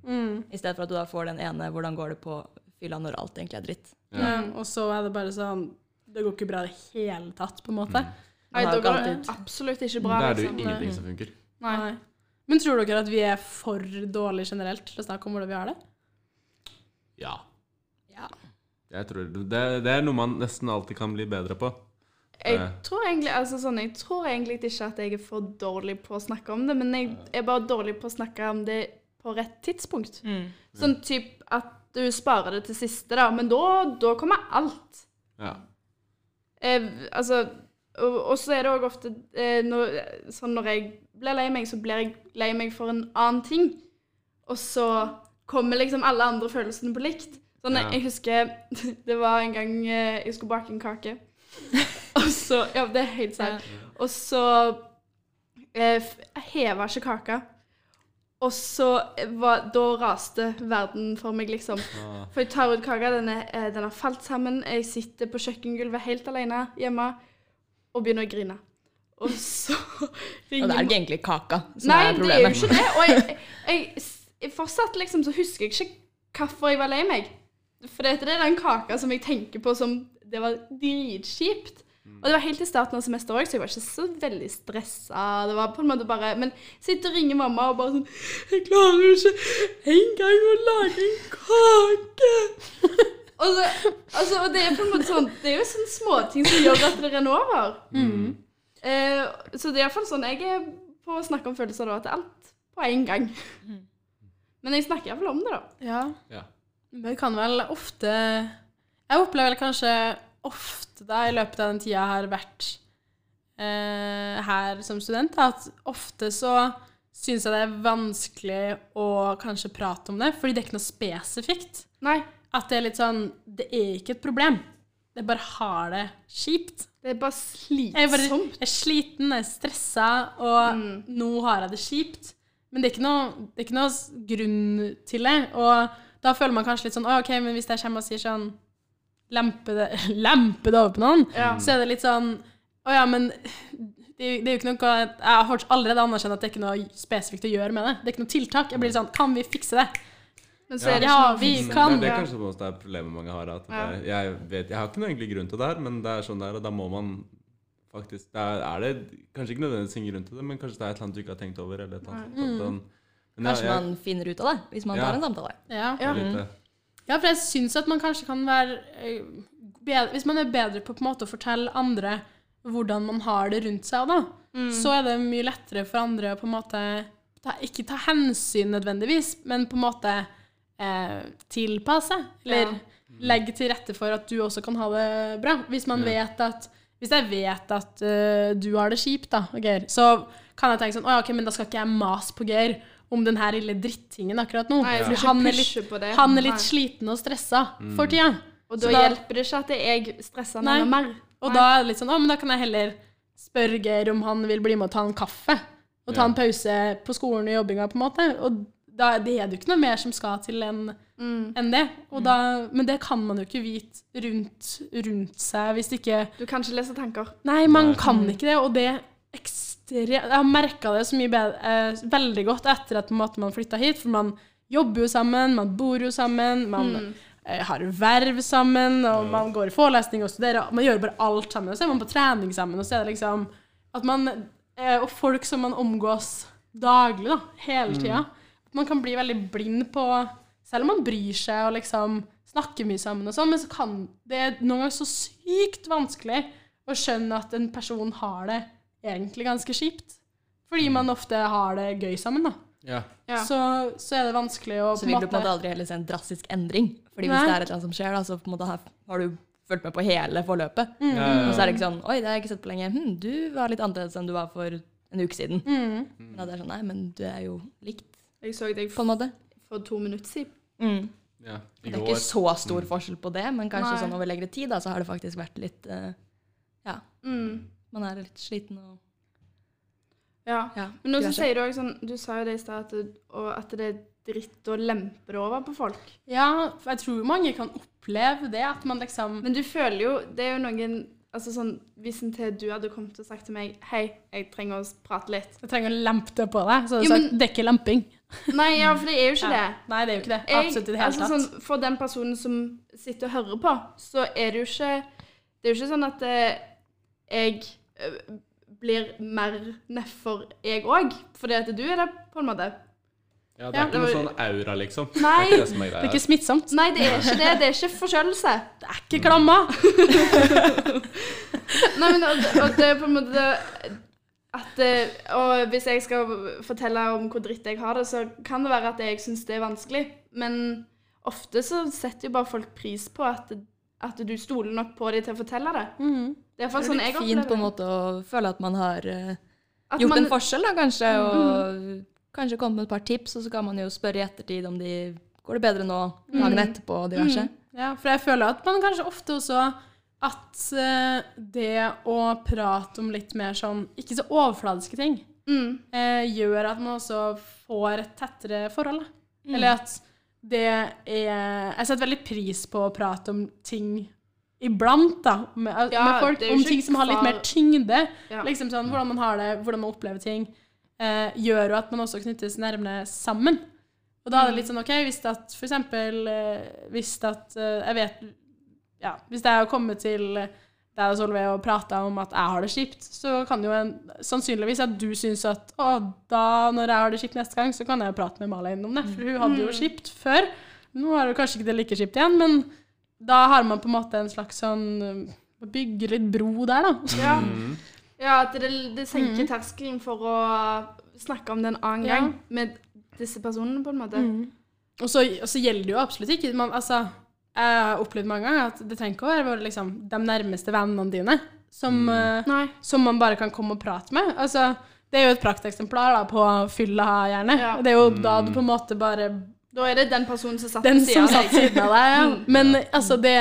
S3: Mm.
S2: I stedet for at du da får den ene 'hvordan går det på fylla når alt egentlig er dritt'.
S3: Ja. Og så er det bare sånn Det går ikke bra i det hele tatt, på en måte.
S4: Mm.
S1: Nei, da går det
S2: alltid-
S1: absolutt ikke bra.
S4: Da er det jo
S1: liksom.
S4: ingenting som funker.
S1: Nei.
S3: Nei. Men tror dere at vi er for dårlige generelt til å snakke om hvordan vi har det?
S4: Ja.
S2: Ja.
S4: Jeg tror det, det er noe man nesten alltid kan bli bedre på.
S1: Jeg
S4: Eh.
S1: tror egentlig altså sånn, jeg tror egentlig ikke at jeg er for dårlig på å snakke om det, men jeg er bare dårlig på å snakke om det på rett tidspunkt. Sånn typ at du sparer det til siste, da, men da, da kommer alt.
S4: Ja.
S1: Eh, altså, og, og så er det òg ofte eh, når, sånn når jeg blir lei meg, så blir jeg lei meg for en annen ting. Og så kommer liksom alle andre følelsene på likt. Sånn,
S4: Ja.
S1: Jeg husker [LAUGHS] det var en gang eh, jeg skulle bake en kake. [LAUGHS] og så Ja, det er helt sant. Og så eh, heva ikke kaka. Og så var, da raste verden for meg, liksom.
S4: Ah.
S1: For jeg tar ut kaka, den, er, eh, den har falt sammen. Jeg sitter på kjøkkengulvet helt alene hjemme og begynner å grine. Og så [LAUGHS]
S2: Og det er ikke egentlig kaka som
S1: Nei,
S2: er
S1: det er jo ikke det. Og jeg, [LAUGHS] jeg, jeg fortsatt liksom så husker jeg ikke hvorfor jeg var lei meg. For det er den kaka som jeg tenker på som Det var dritkjipt. Og det var helt i starten av semesteret òg, så jeg var ikke så veldig stressa. Det var på en måte bare Men sitter og ringer mamma og bare sånn 'Jeg klarer jo ikke engang å lage en kake!' Og, så, altså, og det er på en måte sånn Det er jo sånne småting som gjør at det renner over. Eh, så det er iallfall sånn jeg er på å snakke om følelser da, til alt på en gang. Men jeg snakker iallfall om det, da.
S3: Ja.
S4: Ja.
S3: Men kan vel ofte Jeg opplever vel kanskje ofte da i løpet av den tida jeg har vært eh, her som student, at ofte så syns jeg det er vanskelig å kanskje prate om det, fordi det er ikke noe spesifikt.
S1: Nei,
S3: At det er litt sånn Det er ikke et problem. Jeg bare har det kjipt.
S1: det er bare
S3: Jeg er, bare,
S1: slitsomt.
S3: jeg er sliten, jeg er stressa, og nå har jeg det kjipt. Men det er, noe, det er ikke noe grunn til det. Og da føler man kanskje litt sånn OK, men hvis jeg kommer og sier sånn Lempe det, [LAUGHS] lempe det over på noen,
S1: Ja.
S3: så er det litt sånn Å ja, men det, det er jo ikke noe Jeg har allerede anerkjent at det er ikke noe spesifikt å gjøre med det. Det er ikke noe tiltak. Jeg blir litt sånn Kan vi fikse det?
S1: Men så er det
S3: Ja,
S1: sånn,
S3: vi kan.
S4: Det er det kanskje det en er problemet mange har. At
S1: Ja.
S4: det, jeg, vet, jeg har ikke noe egentlig grunn til det her, men det er sånn der, og da må man faktisk det er, er det kanskje ikke nødvendigvis ingen grunn til det, men kanskje det er et eller annet du ikke har tenkt over. Eller et eller annet. Mm. sånn. Men ja,
S2: Kanskje
S4: jeg-
S2: man finner ut av det hvis man
S4: Ja.
S2: tar en samtale.
S3: Ja.
S1: Ja.
S4: jeg vet det.
S3: Ja, for jeg syns at man kanskje kan være eh, bedre, Hvis man er bedre på på en måte å fortelle andre hvordan man har det rundt seg, da, så er det mye lettere for andre å på en måte ta, Ikke ta hensyn nødvendigvis, men på en måte eh, tilpasse. Eller
S1: Ja.
S3: legge til rette for at du også kan ha det bra. Hvis man
S4: Ja.
S3: vet at Hvis jeg vet at uh, du har det kjipt, da, Geir, så kan jeg tenke sånn Å ja, ok, men da skal ikke jeg mase på Geir om den her lille drittingen akkurat nå.
S1: Nei, jeg
S3: han er litt
S1: pushe på det.
S3: han er litt sliten og stressa for tida.
S1: Og da,
S3: da-
S1: hjelper det ikke at jeg stresser han enda mer.
S3: Og
S1: Nei.
S3: da er det litt sånn, å, men da kan jeg heller spørre Geir om han vil bli med og ta en kaffe. Og ta
S4: Ja.
S3: en pause på skolen og jobbinga, på en måte. Og da det er det jo ikke noe mer som skal til enn
S1: Mm.
S3: enn det. Og da, men det kan man jo ikke vite rundt, rundt seg hvis ikke
S1: Du kan ikke lese tanker.
S3: Nei, man
S4: Nei.
S3: kan ikke det, og det ekstremt Jeg har merka det så mye bedre, eh, veldig godt etter at på en måte, man flytta hit, for man jobber jo sammen, man bor jo sammen, man
S1: Mm.
S3: eh, har verv sammen, og man går i forelesning og studerer. Man gjør bare alt sammen. Og så er man på trening sammen, og så er det liksom at man eh, Og folk som man omgås daglig, da, hele tida. At man kan bli veldig blind på Selv om man bryr seg og liksom snakker mye sammen og sånn, men så kan det er noen ganger så sykt vanskelig å skjønne at en person har det egentlig ganske kjipt. Fordi man ofte har det gøy sammen, da.
S4: Ja.
S1: Ja.
S3: Så, så er det vanskelig å
S2: Så vil du på en måte aldri heller se en drastisk endring. Fordi
S3: Nei.
S2: hvis det er et eller annet som skjer, da, så på en måte har, du fulgt med på hele forløpet.
S3: Mm.
S4: Ja, ja,
S2: Og så er det ikke sånn Oi, det har jeg ikke sett på lenge. Hm, du var litt annerledes enn du var for en uke siden.
S3: Mm.
S2: Men da er det sånn Nei, men du er jo likt,
S1: Jeg så deg
S2: på en måte.
S1: for to minutter siden.
S2: Mm.
S4: ja.
S2: Det er ikke så stor forskjell på det, men kanskje
S1: Nei.
S2: sånn over lengre tid, da, så har det faktisk vært litt uh, Ja,
S1: Mm.
S2: man er litt sliten og
S1: Ja.
S2: Ja.
S1: Men nå så sier du òg sånn Du sa jo det i stad, at det er dritt å lempe det over på folk.
S3: Ja, for jeg tror mange kan oppleve det, at man liksom
S1: Men du føler jo Det er jo noen Altså sånn Hvis en til du hadde kommet og sagt til meg Hei, jeg trenger å prate litt.
S3: Jeg trenger å lempe det på deg. Så hadde du sagt
S1: men-
S3: det er ikke lamping.
S1: Nei, ja, for det er jo ikke
S3: Ja.
S1: det.
S3: Nei, det er jo ikke det. Absolutt i det hele
S1: altså,
S3: tatt.
S1: sånn, for den personen som sitter og hører på, så er det jo ikke Det er jo ikke sånn at eh, jeg eh, blir mer nedfor, jeg òg. Fordi at du er det, på en måte.
S4: Ja, det
S1: Ja,
S4: er ikke
S1: det
S4: noe sånn aura, liksom.
S1: Nei.
S4: Det er det er
S3: Det er ikke smittsomt.
S1: Nei, det er ikke det. Det er ikke forkjølelse.
S3: Det er ikke klamma. [LAUGHS]
S1: Nei, men og, og det er på en måte det, at eh, Og hvis jeg skal fortelle om hvor dritt jeg har det, så kan det være at jeg syns det er vanskelig. Men ofte så setter jo bare folk pris på at, at du stoler nok på dem til å fortelle det.
S3: Mm.
S1: Det er
S2: Det
S1: iallfall
S2: er
S1: sånn jeg
S2: fint på en måte å føle at man har uh,
S1: At
S2: gjort
S1: man-
S2: en forskjell, da, kanskje. Og kanskje komme med et par tips, og så kan man jo spørre i ettertid om de går det bedre nå dagen etterpå og diverse.
S3: Mm. Ja, for jeg føler at man kanskje ofte også at eh, det å prate om litt mer sånn ikke så overfladiske ting,
S1: Mm.
S3: eh, gjør at man også får et tettere forhold.
S2: Mm.
S3: Eller at det er Jeg setter veldig pris på å prate om ting iblant, da. Med,
S1: Ja,
S3: med folk. Om ting som har litt mer tyngde.
S1: Ja.
S3: Liksom sånn, Hvordan man har det, hvordan man opplever ting. Eh, gjør jo at man også knyttes nærmere sammen. Og da er det litt sånn OK, hvis at for eksempel eh, Hvis at eh, Jeg vet Ja, hvis jeg har kommet til deg og Solveig og prata om at jeg har det kjipt, så kan jo en, sannsynligvis at du syns at å, da når jeg har det kjipt neste gang, så kan jeg jo prate med Malin om det. For hun hadde jo kjipt før. Nå har hun kanskje ikke det like kjipt igjen, men da har man på en måte en slags sånn uh, Bygge litt bro der, da.
S1: Ja. Ja, at det, det senker terskelen for å snakke om det en annen
S3: Ja.
S1: gang med disse personene, på en måte.
S3: Og så, og så gjelder det jo absolutt ikke man, altså, Jeg har opplevd mange ganger at det trenger ikke å være liksom, de nærmeste vennene dine som, mm.
S1: uh,
S3: som man bare kan komme og prate med. Altså, det er jo et prakteksemplar da, på fylla, gjerne.
S1: Ja.
S3: Det er jo da du på en måte bare
S1: Da er det den personen som satt ved siden av deg.
S3: ja.
S1: Mm.
S3: Men altså, det,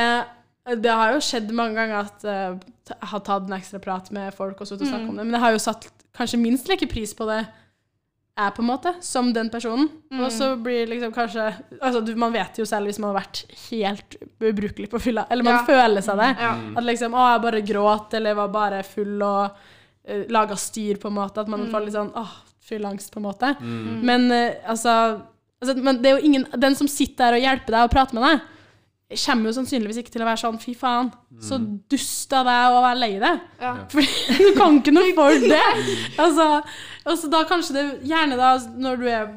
S3: det har jo skjedd mange ganger at jeg har tatt en ekstra prat med folk og sittet og snakket om det, men jeg har jo satt kanskje minst like pris på det jeg, på en måte, som den personen. Og så blir liksom kanskje Altså, du, man vet jo selv hvis man har vært helt ubrukelig på fylla, eller man
S1: Ja.
S3: føler seg det.
S1: Ja.
S3: At liksom Å, jeg bare gråt, eller var bare full og uh, laga styr, på en måte. At man får litt sånn åh, fylleangst, på en måte. Men uh, altså, altså men det er jo ingen Den som sitter der og hjelper deg og prater med deg, jeg kommer jo sannsynligvis ikke til å være sånn fy faen, så dust av deg å være lei deg.
S1: Ja.
S3: Fordi [LAUGHS] du kan ikke noe for det. [LAUGHS] Altså, altså da kanskje det Gjerne da når du er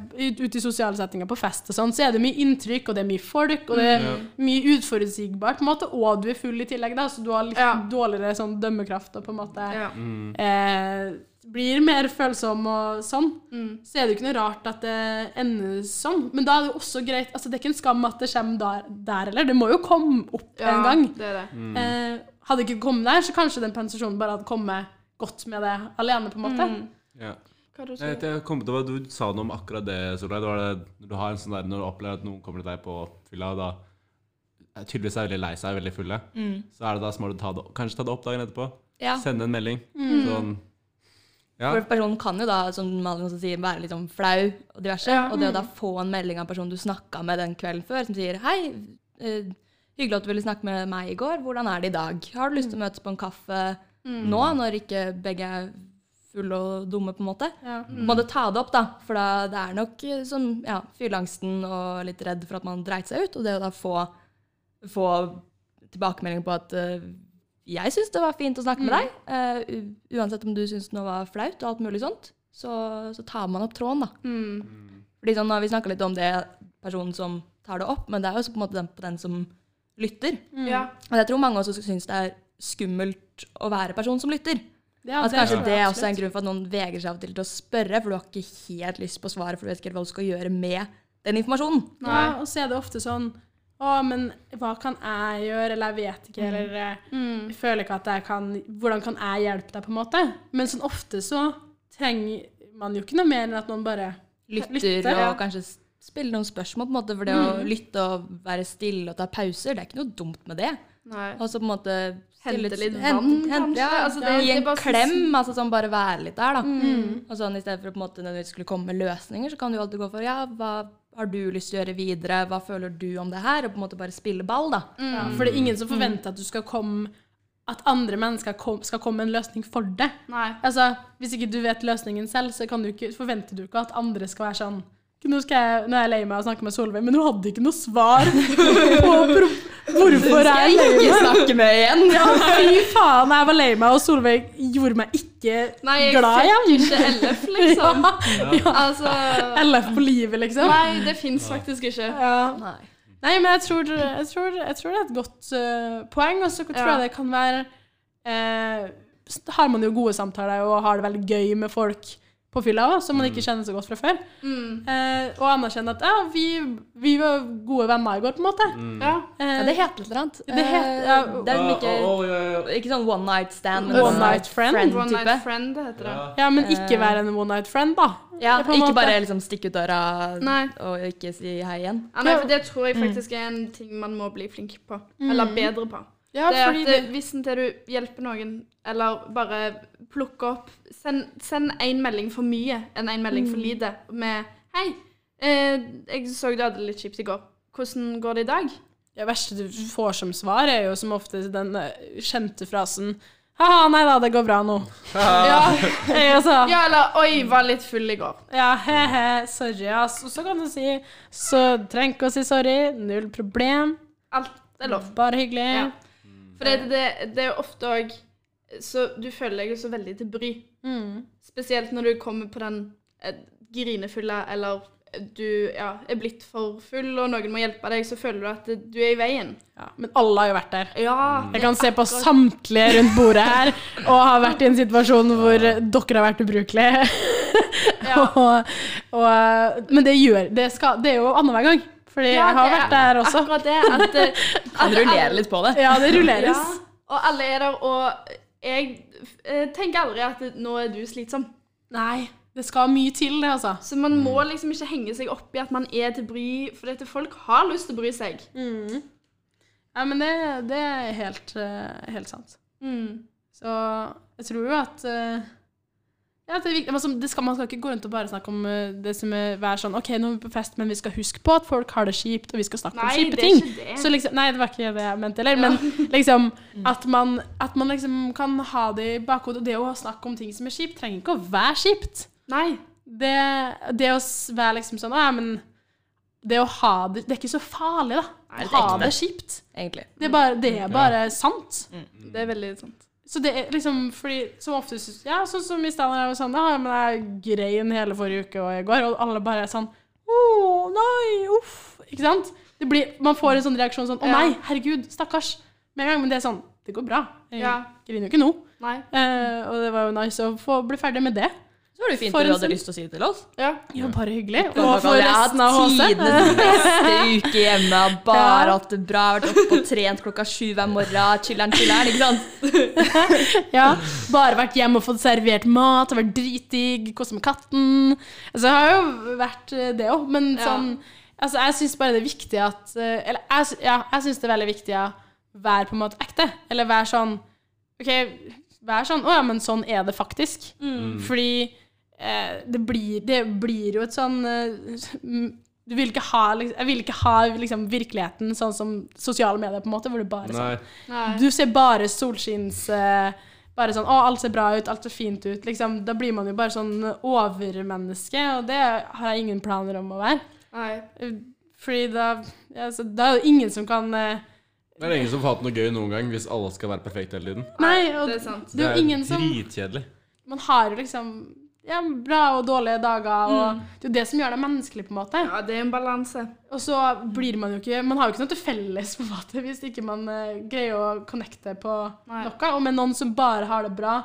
S3: ute i sosiale settinger på fest og sånn, så er det mye inntrykk, og det er mye folk, og det er mye uforutsigbart, på en måte, og du er full i tillegg, da, så du har litt
S1: Ja.
S3: dårligere sånn dømmekraft og på en måte
S1: Ja.
S4: Mm.
S3: eh, blir mer følsom og sånn,
S1: Mm.
S3: så er det jo ikke noe rart at det ender sånn. Men da er det jo også greit altså Det er ikke en skam at det kommer der, der heller. Det må jo komme opp
S1: ja,
S3: en gang.
S1: Det er det.
S4: Mm.
S3: Eh, hadde det ikke kommet der, så kanskje den pensasjonen bare hadde kommet godt med det alene, på en måte.
S1: Mm.
S4: Ja. Jeg, kom til, hva du sa noe om akkurat det, Solveig. Du har en sånn der, når du opplever at noen kommer til deg på fylla, da tydeligvis er veldig lei seg, veldig fulle,
S2: Mm.
S4: så er det da smart du ta det, kanskje ta det opp dagen etterpå.
S2: Ja.
S4: Sende en melding.
S3: Mm.
S4: Sånn Ja.
S2: For personen kan jo da, som Malin også sier, være litt sånn flau og diverse.
S1: Ja.
S2: Og det å da få en melding av en person du snakka med den kvelden før, som sier 'Hei, eh, hyggelig at du ville snakke med meg i går. Hvordan er det i dag? Har du lyst til å møtes på en kaffe nå, når ikke begge er fulle og dumme, på en måte?'
S3: Ja.
S2: Må du ta det opp, da. For da, det er nok eh, sånn ja, fylleangsten og litt redd for at man dreit seg ut. Og det å da få, få tilbakemelding på at eh, jeg syns det var fint å snakke med deg. Uh, uansett om du syns noe var flaut og alt mulig sånt, så, så tar man opp tråden, da.
S1: Mm.
S2: Fordi sånn, Vi snakka litt om det personen som tar det opp, men det er jo også på en måte den, på den som lytter.
S1: Ja.
S2: Og jeg tror mange også syns det er skummelt å være person som lytter.
S3: Ja,
S2: at kanskje
S3: tror
S2: det
S3: jeg
S2: også er en grunn for at noen vegrer seg av til til å spørre, for du har ikke helt lyst på svaret, for du vet ikke helt hva du skal gjøre med den informasjonen.
S3: Ja, og så er det ofte sånn Å, men hva kan jeg gjøre? Eller jeg vet ikke, eller eh,
S1: Mm.
S3: jeg føler ikke at jeg kan Hvordan kan jeg hjelpe deg, på en måte? Men sånn ofte så trenger man jo ikke noe mer enn at noen bare
S2: Lytter
S3: lytter
S2: og
S3: ja.
S2: kanskje spiller spille noen spørsmål, på en måte, for det å lytte og være stille og ta pauser, det er ikke noe dumt med det.
S1: Nei.
S2: Og så på en måte
S1: Hente litt vann, kanskje?
S2: Ja,
S1: Altså, det-
S2: gi en
S1: bare-
S2: klem, altså sånn bare være litt der, da.
S1: Mm.
S2: Og sånn i stedet for å på en måte når det skulle komme med løsninger, så kan du alltid gå for ja, hva har du lyst til å gjøre videre, hva føler du om det her, og på en måte bare spille ball, da.
S3: ja, For det er ingen som forventer at du skal komme At andre mennesker kom, skal komme med en løsning for det.
S1: Nei.
S3: Altså, Hvis ikke du vet løsningen selv, så kan du ikke, forventer du ikke at andre skal være sånn nå, skal jeg, nå er jeg lei meg av å snakke med Solveig, men hun hadde ikke noe svar på hvorfor jeg er lei meg.
S2: snakke med igjen.
S3: Ja, fy faen, jeg var lei meg, og Solveig gjorde meg ikke
S1: Nei, jeg fikk ikke LF, liksom.
S3: Ja.
S1: Altså
S3: LF på livet, liksom.
S1: Nei, det fins faktisk ikke.
S3: Ja.
S2: Nei.
S3: Nei, men jeg tror, jeg tror, jeg tror det er et godt uh, poeng, og så tror
S1: Ja.
S3: jeg det kan være uh, Har man jo gode samtaler og har det veldig gøy med folk på fylla òg, som man ikke kjenner så godt fra før.
S1: Mm.
S3: Eh, og anerkjenne at ja, vi, vi var gode venner i går, på en måte.
S1: Ja.
S3: Eh,
S2: Ja, det heter litt eller annet.
S3: Det het-
S2: Eh,
S3: ja,
S2: det er ikke, ikke sånn one night stand, men
S3: One night friend.
S1: One
S2: type.
S1: night friend, heter det.
S3: Ja. men ikke
S2: Eh.
S3: være en one night friend, da.
S2: Ja, ikke
S3: måte.
S2: bare liksom stikke ut døra
S1: Nei.
S2: og ikke si hei igjen.
S1: Ja, nei, for det tror jeg faktisk er en ting man må bli flink på. Eller bedre på.
S3: Ja,
S1: det
S3: fordi
S1: at
S3: det,
S1: det, hvis en til du hjelper noen, eller bare plukker opp Send, send en melding for mye enn en melding for lite med 'Hei, eh, jeg så du hadde det litt kjipt i går. Hvordan går det i dag?'
S3: det verste du får som svar, er jo som ofte den eh, kjente frasen Ha-ha, nei da, det går bra nå.
S1: Ja,
S3: Eh, altså,
S1: ja eller 'Oi, var litt full i går'.
S3: Ja, he-he, sorry, ass. Og så kan du si Så trenger ikke å si sorry. Null problem.
S1: Alt er lov.
S3: Bare hyggelig.
S1: Ja. For det, det, det er jo ofte òg Så du føler deg jo så veldig til bry.
S3: Mm.
S1: Spesielt når du kommer på den grinefulle eller du ja, er blitt for full, og noen må hjelpe deg, så føler du at du er i veien.
S3: Ja, men alle har jo vært der.
S1: Ja.
S3: Jeg kan se på samtlige rundt bordet her og har vært i en situasjon hvor dere har vært ubrukelige. [LAUGHS] og, og, men det gjør det, skal, det er jo annenhver gang. Fordi
S1: Ja,
S3: jeg har
S1: det er
S3: vært der også.
S1: Akkurat det. At, [LAUGHS] at,
S2: Kan rullere litt på det.
S3: Ja, det rulleres.
S1: Ja, og alle er der, og jeg eh, tenker aldri at nå er du slitsom.
S3: Nei, det skal mye til, det, altså.
S1: Så man må liksom ikke henge seg opp i at man er til bry, for dette folk har lyst til å bry seg.
S3: Mm. Ja, men det, det er helt, eh, helt sant.
S1: Mm.
S3: Så jeg tror jo at eh, ja, det er. Altså, det skal, man skal ikke gå rundt og bare snakke om eh, det som er være sånn OK, nå er vi på fest, men vi skal huske på at folk har det kjipt, og vi skal snakke om
S1: Nei,
S3: kjipe
S1: det er
S3: ting. Så liksom, nei, det var ikke det jeg mente heller, men [LAUGHS] liksom at man, at man liksom kan ha det i bakhodet. Og det å snakke om ting som er kjipt, trenger ikke å være kjipt.
S1: Nei.
S3: Det, det å være liksom sånn Å ja, men det å ha det Det er ikke så farlig, da.
S2: å
S3: ha det kjipt.
S2: egentlig.
S3: Det er bare, det er bare sant.
S1: Det er veldig sant.
S3: Så det er liksom fordi Som oftest Ja, sånn som i stedet jeg var sånn Ja, men jeg grein hele forrige uke og i går, og alle bare er sånn Å, nei, uff. Ikke sant? Det blir, man får en sånn reaksjon sånn Å nei, herregud, stakkars. Med en gang. Men det er sånn Det går bra. Jeg
S1: Ja.
S3: griner jo ikke nå.
S1: Nei.
S3: Eh, og det var jo nice å få bli ferdig med det.
S2: Så var det jo fint
S3: For
S2: at du hadde lyst til å si det til oss.
S1: Ja.
S3: Ja, bare hyggelig. Og
S2: dere
S3: for resten av HC.
S2: Tidenes [LAUGHS] beste uke hjemme. Bare
S3: Ja.
S2: hatt det bra. Vært oppe og trent klokka sju hver morgen. Chiller'n, chiller'n. Ikke sant? [LAUGHS]
S3: Ja, bare vært hjemme og fått servert mat, vært dritdigg, kost med katten. Altså, det har jo vært eh, det òg, men sånn Altså, jeg syns bare det er viktig at eh, Eller jeg, ja, jeg syns det er veldig viktig å være på en måte ekte. Eller være sånn OK, vær sånn Å ja, men sånn er det faktisk. Fordi eh, det, blir, det blir jo et sånn eh, du vil ikke ha, liksom- jeg vil ikke ha liksom, virkeligheten sånn som sosiale medier, på en måte, hvor du bare er sånn du ser bare solskinns... eh, bare sånn 'Å, alt ser bra ut, alt ser fint ut.' Liksom, da blir man jo bare sånn overmenneske, og det har jeg ingen planer om å være.
S1: Nei.
S3: Eh, Fordi da ja, så Da er det ingen som kan eh,
S4: Det er ingen som får hatt noe gøy noen gang hvis alle skal være perfekte hele tiden.
S3: Nei, og
S1: det er sant.
S3: det er jo ingen som
S4: dritkjedelig.
S3: Man har jo liksom ja, bra og dårlige dager, og det er jo det som gjør deg menneskelig, på en måte.
S1: Ja, det er en balanse.
S3: Og så blir man jo ikke Man har jo ikke noe til felles på en måte hvis ikke man uh, greier å connecte på
S1: Nei.
S3: noe. Og med noen som bare har det bra,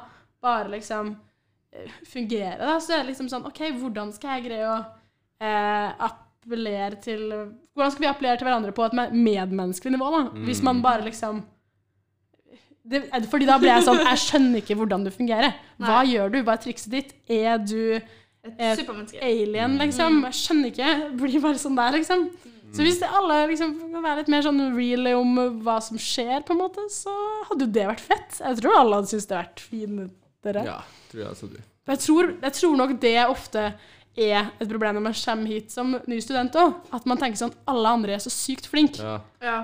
S3: bare liksom uh, fungerer, da, så er det liksom sånn OK, hvordan skal jeg greie å uh, appellere til Hvordan skal vi appellere til hverandre på et medmenneskelig nivå, da? Hvis man bare liksom det, fordi da ble jeg sånn [LAUGHS] Jeg skjønner ikke hvordan du fungerer. Hva
S1: Nei.
S3: gjør du? Hva er trikset ditt? Er du
S1: Et supermenneske.
S3: alien, liksom. Jeg skjønner ikke. Blir bare sånn der, liksom. Så hvis alle liksom kan være litt mer sånn real om hva som skjer, på en måte, så hadde jo det vært fett. Jeg tror alle hadde syntes det hadde vært finere.
S4: Ja, tror jeg du.
S3: Jeg, tror, jeg tror nok det ofte er et problem når man kommer hit som ny student òg. At man tenker sånn Alle andre er så sykt flinke.
S4: Ja.
S1: Ja.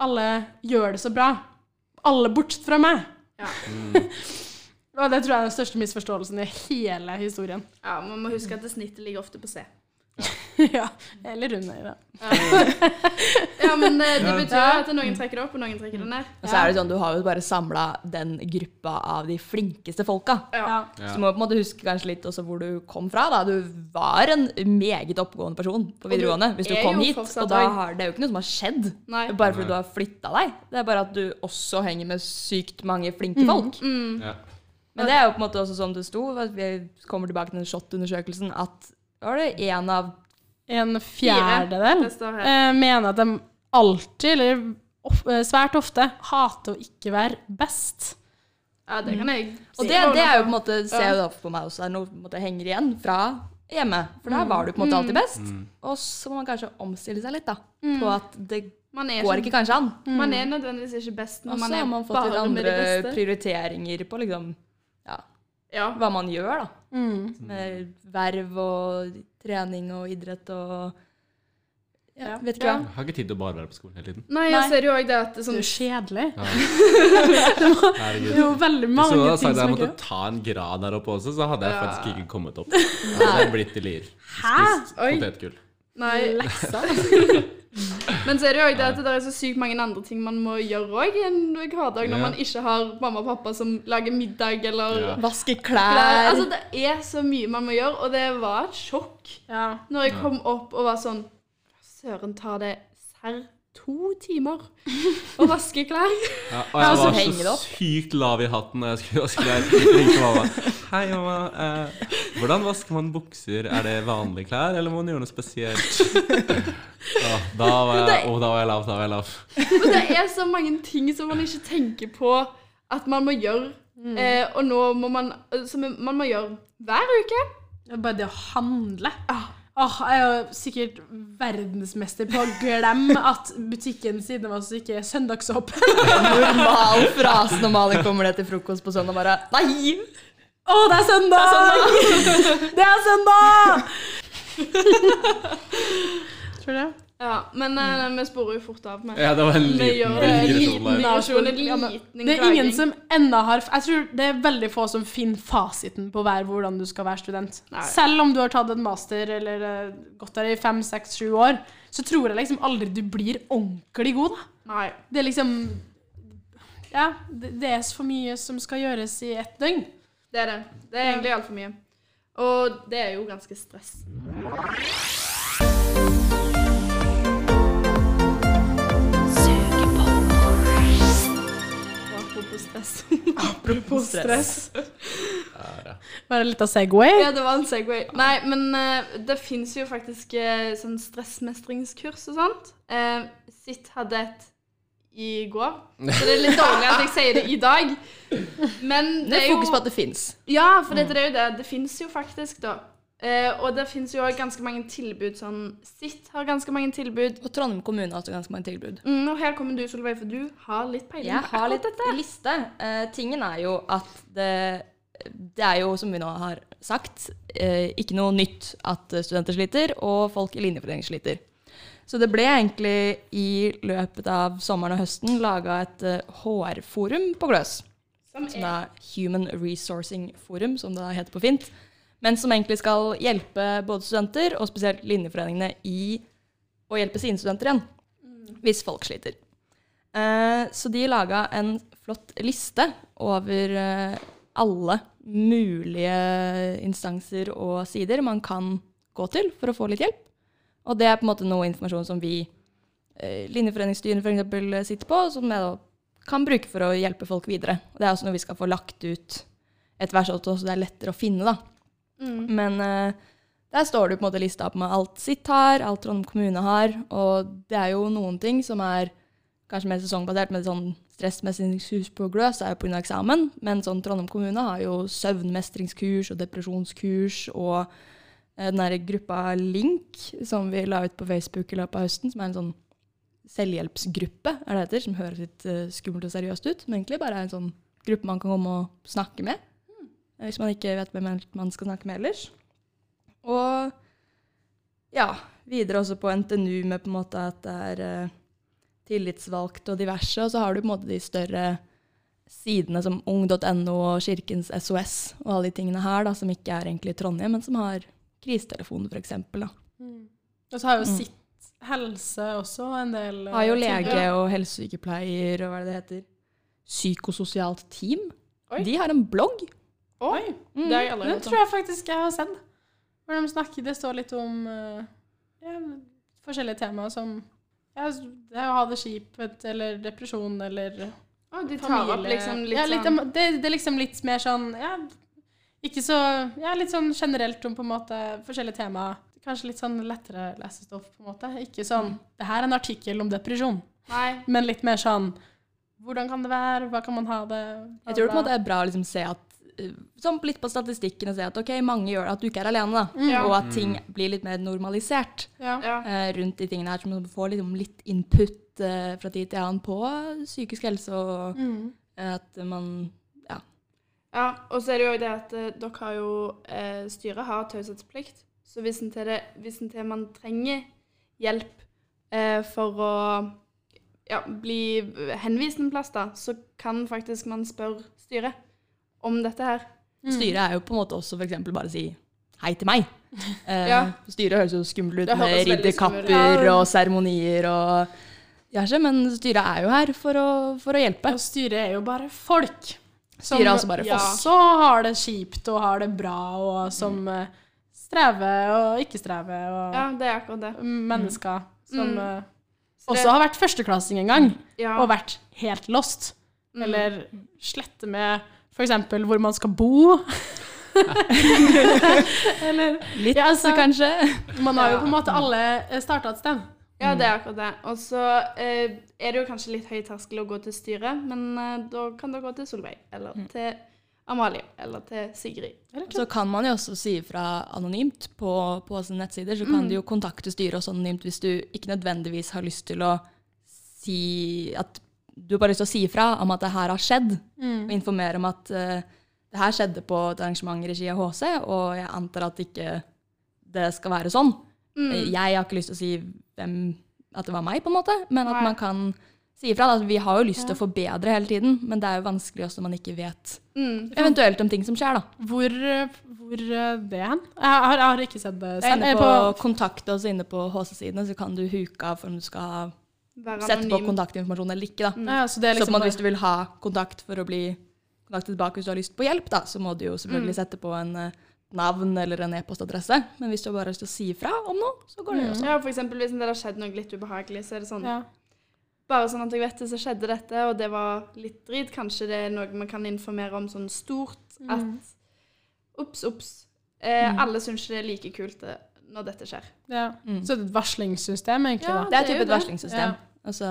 S3: Alle gjør det så bra. Alle bortsett fra meg.
S1: Ja. [LAUGHS]
S3: Og det tror jeg er den største misforståelsen i hele historien.
S1: ja, man må huske at det snittet ligger ofte på C. [LAUGHS]
S3: ja. Eller under. Da.
S1: Ja, men eh, det betyr jo at noen trekker det opp, og noen trekker det ned.
S2: Og så er det sånn, Du har jo bare samla den gruppa av de flinkeste folka.
S1: Ja.
S3: Ja.
S4: Ja.
S2: Så du må på en måte huske kanskje litt også hvor du kom fra. da. Du var en meget oppegående person på videregående hvis du kom hit. Og da har, det er jo ikke noe som har skjedd
S1: Nei.
S2: bare fordi du har flytta deg. Det er bare at du også henger med sykt mange flinke folk.
S1: Mm.
S4: Ja.
S2: Men det er jo på en måte også som det sto, vi kommer tilbake til den SHoT-undersøkelsen, at var det én av
S3: En fjerdedel eh, mener at de alltid, eller of, eh, svært ofte, hater å ikke være best.
S1: Ja, det kan jeg
S2: mm.
S1: si.
S2: det, det er jo på en måte, ser jeg da på meg også, er noe på en måte henger igjen fra hjemme. For der var du på en måte alltid best. Og så må man kanskje omstille seg litt da, på at det
S1: Man er,
S2: går
S1: ikke,
S2: ikke kanskje an.
S1: man er nødvendigvis ikke best når
S2: Og
S1: man
S2: så
S1: er
S2: har man fått
S1: bare
S2: litt
S1: med de
S2: andre prioriteringer på liksom, ja,
S1: Ja.
S2: hva man gjør da.
S3: Mm.
S2: Med verv og trening og idrett og ja,
S3: Ja.
S2: vet ikke
S1: Ja.
S2: hva.
S4: Jeg har ikke tid til å bare være på skolen hele tiden.
S1: Nei,
S3: Nei.
S1: og så er det jo òg det at det er
S3: Det er
S1: sånn
S3: kjedelig.
S4: Ja. [LAUGHS]
S3: Det
S4: Herregud.
S3: er jo veldig
S4: Hvis du hadde sagt at jeg
S3: er
S4: måtte ta en grad der oppe også, så hadde jeg
S1: Ja.
S4: faktisk ikke kommet opp. [LAUGHS] Jeg hadde blitt i Lier.
S3: Hæ?
S4: Spist potetgull.
S1: Nei.
S3: Leksa? [LAUGHS]
S1: Men så er det jo òg det at det er så sykt mange andre ting man må gjøre òg i en hverdag når
S4: Ja.
S1: man ikke har mamma og pappa som lager middag eller
S4: Ja.
S2: Vaske
S1: klær.
S2: klær.
S1: Altså, det er så mye man må gjøre, og det var et sjokk
S3: Ja.
S1: når jeg kom opp og var sånn Søren, tar det serr to timer å vaske klær?
S4: Ja, og jeg var så sykt lav i hatten da jeg skulle vaske klær. Ringte mamma. Hei, mamma. Eh, hvordan vasker man bukser? Er det vanlige klær, eller må man gjøre noe spesielt? [LAUGHS] Ja, da var jeg, oh, da var jeg lav. Da var jeg lav.
S1: Men det er så mange ting som man ikke tenker på at man må gjøre. Eh, og nå må man Som man må gjøre hver uke.
S3: Bare det å handle.
S1: Ah.
S3: Åh, jeg er jo sikkert verdensmester på å glemme at butikken siden av oss ikke er søndagsåpen. [LAUGHS]
S2: Normal frase når Malin kommer ned til frokost på søndag bare Nei!
S3: Å, det er søndag! Det er søndag! [LAUGHS] [LAUGHS] Tror du det?
S1: Ja, men mm. vi sporer jo fort av Men
S4: Ja, det var en der.
S1: Liten
S3: Det er ingen som ennå har Jeg tror det er veldig få som finner fasiten på hver hvordan du skal være student.
S1: Nei.
S3: Selv om du har tatt en master eller eh, gått der i fem, seks, sju år, så tror jeg liksom aldri du blir ordentlig god, da.
S1: Nei.
S3: Det er liksom Ja, det, det er for mye som skal gjøres i ett døgn.
S1: Det er det. Det er egentlig altfor mye. Og det er jo ganske stress. [LAUGHS] Apropos stress.
S2: Apropos stress.
S3: Bare litt av Segway.
S1: Ja, det var en Segway. Nei, men uh, det fins jo faktisk uh, sånn stressmestringskurs og sånt. Uh, Sitt hadde et i går, så det er litt dårlig at jeg sier det i dag. Men
S2: Det
S1: det
S2: er
S1: er jo
S2: fokus på at det fins.
S1: Ja, for det, det er jo det. Det fins jo faktisk, da. Eh, og det fins jo også ganske mange tilbud sånn Sitt har ganske mange tilbud.
S2: Og Trondheim kommune har også ganske mange tilbud.
S1: Mm, og her kommer du, Solveig, for du har litt peiling
S2: Jeg har litt
S1: dette.
S2: liste. Eh, tingen er jo at det, det er jo, som vi nå har sagt, eh, ikke noe nytt at studenter sliter, og folk i linjeforening sliter. Så det ble egentlig i løpet av sommeren og høsten laga et HR-forum på Gløs.
S1: Som
S2: Som
S1: er,
S2: er Human Resourcing Forum, som det heter på fint. Men som egentlig skal hjelpe både studenter, og spesielt linjeforeningene, i å hjelpe sine studenter igjen. Hvis folk sliter. Eh, så de laga en flott liste over eh, alle mulige instanser og sider man kan gå til for å få litt hjelp. Og det er på en måte noe informasjon som vi, eh, linjeforeningsstyrene f.eks., sitter på, som jeg da kan bruke for å hjelpe folk videre. Og det er også noe vi skal få lagt ut etter hvert, så det er lettere å finne. da.
S1: Mm,
S2: Men uh, der står det på en måte lista opp med alt sitt har, alt Trondheim kommune har. Og det er jo noen ting som er kanskje mer sesongbasert, med sånn stressmestringskurs på Gløs er jo pga. eksamen. Men sånn Trondheim kommune har jo søvnmestringskurs og depresjonskurs og eh, den der gruppa Link som vi la ut på Facebook i løpet av høsten, som er en sånn selvhjelpsgruppe, er det heter, som høres litt eh, skummelt og seriøst ut, men egentlig bare er en sånn gruppe man kan komme og snakke med. Eh, Hvis man ikke vet hvem man skal snakke med ellers. Og ja, videre også på NTNU med på en måte at det er eh, tillitsvalgt og diverse, og så har du på en måte de større sidene som ung.no og Kirkens SOS og alle de tingene her da, som ikke er egentlig Trondheim, men som har krisetelefon for eksempel.
S3: Og så har jo
S2: Mm.
S3: sitt helse også en del eh,
S2: Har jo lege og helsesykepleier og hva er det det heter, psykososialt team.
S1: Oi.
S2: De har en blogg.
S3: Oi,
S2: Mm.
S1: det har jeg aldri hørt
S3: tror jeg faktisk jeg har sett. Hvor de snakker, det står litt om eh, ja, forskjellige temaer som ja, det å ha det kjipt, eller depresjon, eller
S1: oh, de tar opp liksom litt
S3: ja, litt,
S1: sånn
S3: det, det er liksom litt mer sånn ja, Ikke så Ja, litt sånn generelt om på en måte forskjellige temaer. Kanskje litt sånn lettere lesestoff, på en måte. Ikke sånn Det her er en artikkel om depresjon,
S1: Nei.
S3: men litt mer sånn Hvordan kan det være? Hva kan man ha det?
S2: Jeg tror det på en måte er bra å liksom se at Sånn litt på statistikken og se at ok, mange gjør det, at du ikke er alene, da.
S1: Mm.
S2: Og at ting blir litt mer normalisert
S3: Ja.
S1: Ja.
S2: eh, rundt de tingene her. Så man får liksom litt input uh, fra tid til annen på psykisk helse, og
S3: Mm.
S2: eh, at man
S1: Ja, og så er det jo det at uh, dere har jo eh, Styret har taushetsplikt. Så hvis en til, det, hvis en til man trenger hjelp eh, for å ja, bli henvist en plass, da, så kan faktisk man spørre styret om dette her.
S2: Styret er jo på en måte også f.eks. bare å si hei til meg. [LAUGHS] Eh,
S1: Ja.
S2: Styret høres jo skummelt ut med ridderkapper og seremonier og diverse, men styret er jo her for å, for å hjelpe.
S3: Og styret er jo bare folk. Som
S2: Styret er altså bare
S1: ja.
S2: folk.
S3: også har det kjipt og har det bra, og som mm. strever og ikke strever, og
S1: Ja, det er akkurat det.
S3: mennesker som
S1: Mm.
S3: eh,
S1: det-
S3: også har vært førsteklassing en gang,
S1: Ja.
S3: og vært helt lost.
S1: Mm.
S3: Eller slette med f.eks. hvor man skal bo. [LAUGHS] Eller
S2: Litt,
S3: Ja, altså-
S2: kanskje.
S3: Man har jo på en måte alle starta et sted.
S1: Ja, det er akkurat det. Og så eh, er det jo kanskje litt høy terskel å gå til styret, men eh, da kan dere gå til Solveig, eller til Amalie, eller til Sigrid.
S2: Så kan man jo også si ifra anonymt på, på sine nettsider. Så kan du jo kontakte styret også anonymt hvis du ikke nødvendigvis har lyst til å si at du har bare lyst til å si ifra om at det her har skjedd, og informere om at uh, det her skjedde på et arrangement i regi av HC, og jeg antar at ikke det skal være sånn.
S1: Mm.
S2: Eh, Jeg har ikke lyst til å si hvem at det var meg, på en måte, men at
S1: Nei.
S2: man kan si ifra. Da. Vi har jo lyst til å forbedre hele tiden, men det er jo vanskelig også når man ikke vet
S1: Mm.
S2: eventuelt om ting som skjer, da.
S3: Hvor, hvor er det hen? Jeg har, jeg har ikke sett det selv.
S2: inne
S3: på,
S2: på, kontakt oss inne på HC-sidene, så kan du huke av om du skal ha- Sette på kontaktinformasjon eller ikke. da.
S3: Ja, så det
S2: så
S3: liksom
S2: en måte hvis du vil ha kontakt for å bli kontaktet tilbake hvis du har lyst på hjelp, da, så må du jo
S1: Mm.
S2: selvfølgelig sette på en eh, navn eller en e-postadresse. Men hvis du bare har lyst til å si ifra om noe, så går det jo også.
S1: Ja, for eksempel hvis det har skjedd noe litt ubehagelig, så er det sånn
S3: ja.
S1: Bare sånn at jeg vet det, så skjedde dette, og det var litt drit. Kanskje det er noe man kan informere om sånn stort at Ops, ops. Eh, Alle syns ikke det er like kult eh, når dette skjer.
S3: ja.
S2: Mm.
S3: Så det er et varslingssystem, egentlig.
S1: Ja.
S3: da.
S2: Det
S1: det
S2: er
S1: type
S2: typ et varslingssystem.
S3: Ja.
S2: Og så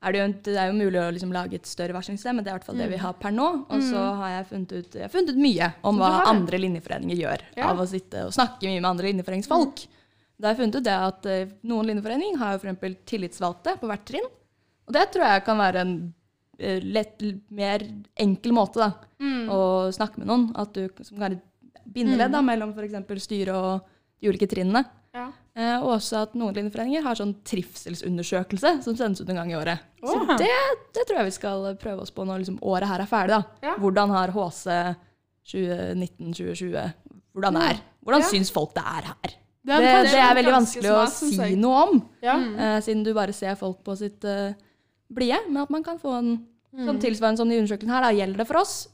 S2: er det, jo, det er jo mulig å liksom lage et større varslingssystem, men det er i hvert fall det vi har per nå. Og så har jeg funnet ut, jeg har funnet ut mye om hva andre linjeforeninger gjør
S1: Ja.
S2: av å sitte og snakke mye med andre linjeforeningsfolk. Da har jeg funnet ut det at eh, noen linjeforeninger har jo eksempel tillitsvalgte på hvert trinn. Og det tror jeg kan være en eh, lett, mer enkel måte da, å snakke med noen. At du som kan være et bindeledd da, mellom f.eks. styret og de ulike trinnene.
S1: Ja.
S2: Eh, og også at noen linjeforeninger har sånn trivselsundersøkelse som sendes ut en gang i året. Så det, det tror jeg vi skal prøve oss på når liksom året her er ferdig.
S1: Ja.
S2: Hvordan har HC 2019-2020 Hvordan er Hvordan
S1: Ja.
S2: syns folk det er her?
S3: Det
S2: Det, det, er veldig vanskelig å si
S1: jeg.
S2: noe om,
S1: Ja.
S2: eh, siden du bare ser folk på sitt uh, blide. Men at man kan få en
S1: Mm.
S2: sånn tilsvarende sånn i undersøkelsen her. Da gjelder det for oss,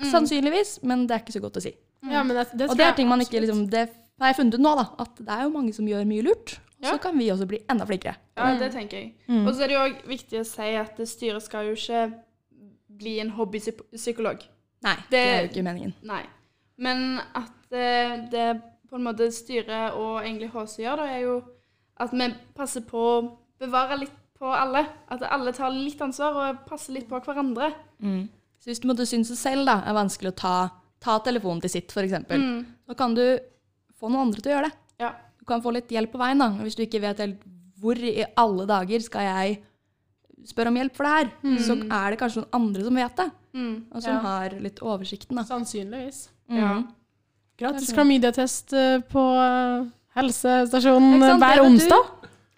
S2: sannsynligvis, men det er ikke så godt å si.
S3: Ja, men det, det
S2: Og det er ting man ikke liksom, Det har jeg har funnet ut nå, da. At det er jo mange som gjør mye lurt.
S1: Ja.
S2: så kan vi også bli enda flinkere.
S1: Ja, det tenker jeg.
S2: Mm.
S1: Og så er det jo òg viktig å si at styret skal jo ikke bli en hobbypsykolog.
S2: Nei, det,
S1: Det-
S2: er jo ikke meningen.
S1: Nei. Men at det, det på en måte styret og egentlig HC gjør, da, er jo at vi passer på å bevare litt på alle. At alle tar litt ansvar og passer litt på hverandre.
S2: Så hvis du måtte synes det selv da, er vanskelig å ta, ta telefonen til sitt, f.eks.,
S1: Mm.
S2: så kan du få noen andre til å gjøre det.
S1: Ja.
S2: Du kan få litt hjelp på veien. da. Hvis du ikke vet helt hvor i alle dager skal jeg spørre om hjelp for det her, så er det kanskje noen andre som vet det,
S1: Mm.
S2: og som
S3: Ja.
S2: har litt oversikten. da.
S3: Sannsynligvis.
S1: Ja.
S3: Gratis klamydiatest eh, på eh, helsestasjonen hver onsdag.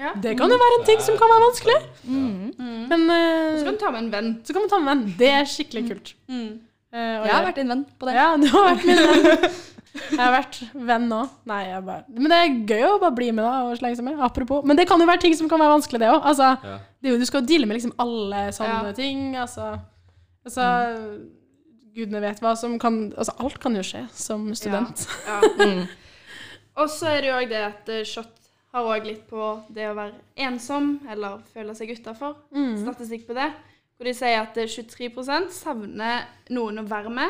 S1: Ja.
S3: Det kan jo være en ting som kan være vanskelig.
S2: Mm.
S3: Men uh,
S1: Så kan du ta med en venn.
S3: så kan man ta med en venn. Det er skikkelig kult.
S1: Mm.
S3: eh,
S2: Jeg har vært din venn på det.
S3: Ja, du har vært min venn. [LAUGHS] Jeg har vært venn nå. Nei, jeg bare Men det er gøy å bare bli med da og slenge seg med. Apropos. Men det kan jo være ting som kan være vanskelig, det òg. Altså,
S4: Ja.
S3: det jo, du skal jo deale med liksom alle sånne
S1: Ja.
S3: ting. Altså, altså Gudene vet hva som kan Altså, alt kan jo skje som student.
S1: Ja. [LAUGHS] Og så er det jo òg det at eh, SHoT har òg litt på det å være ensom eller føle seg utafor. Statistikk på det. Hvor de sier at eh, 23 savner noen å være med.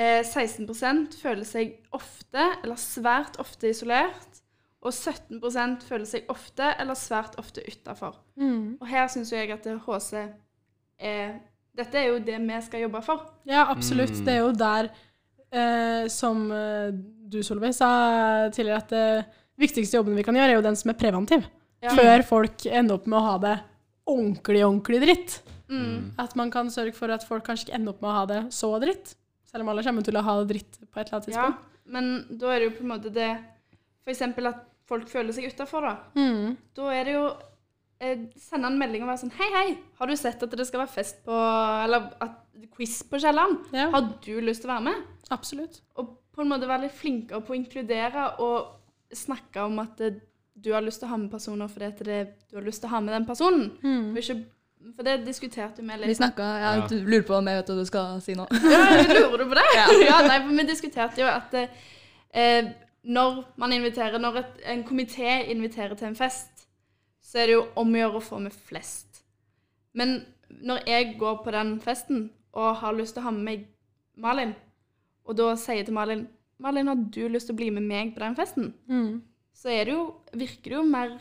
S1: Eh, 16% føler seg ofte eller svært ofte isolert. Og 17% føler seg ofte eller svært ofte utafor. Og her syns jeg at det HC er Dette er jo det vi skal jobbe for.
S3: Ja, absolutt.
S4: Mm.
S3: Det er jo der, eh, som eh, du, Solveig, sa tidligere, at det viktigste jobben vi kan gjøre, er jo den som er preventiv.
S1: Ja.
S3: Før folk ender opp med å ha det ordentlig, ordentlig dritt.
S1: Mm.
S3: At man kan sørge for at folk kanskje ikke ender opp med å ha det så dritt. Selv om alle kommer til å ha det dritt på et eller annet tidspunkt.
S1: Ja, men da er det jo på en måte det eksempel at folk føler seg utafor, da.
S3: Mm.
S1: Da er det jo eh, Sende en melding og være sånn Hei, hei, har du sett at det skal være fest på Eller at, quiz på Kielland?
S3: Ja,
S1: Har du lyst til å være med?
S3: absolutt.
S1: Og på en måte være litt flinkere på å inkludere og snakke om at det, du har lyst til å ha med personer fordi at det, du har lyst til å ha med den personen.
S3: Mm.
S1: Og ikke, for det diskuterte vi
S2: Vi
S1: litt.
S2: snakka ja,
S4: Ja.
S2: lurer på om jeg vet hva du skal si nå.
S1: Ja, lurer du på det? [LAUGHS] Ja. nei, for vi diskuterte jo at eh, når man inviterer, når et, en komité inviterer til en fest, så er det jo om å gjøre å få med flest. Men når jeg går på den festen og har lyst til å ha med meg Malin, og da sier jeg til Malin Malin, har du lyst til å bli med meg på den festen?
S3: Mm.
S1: Så er det jo, virker det jo mer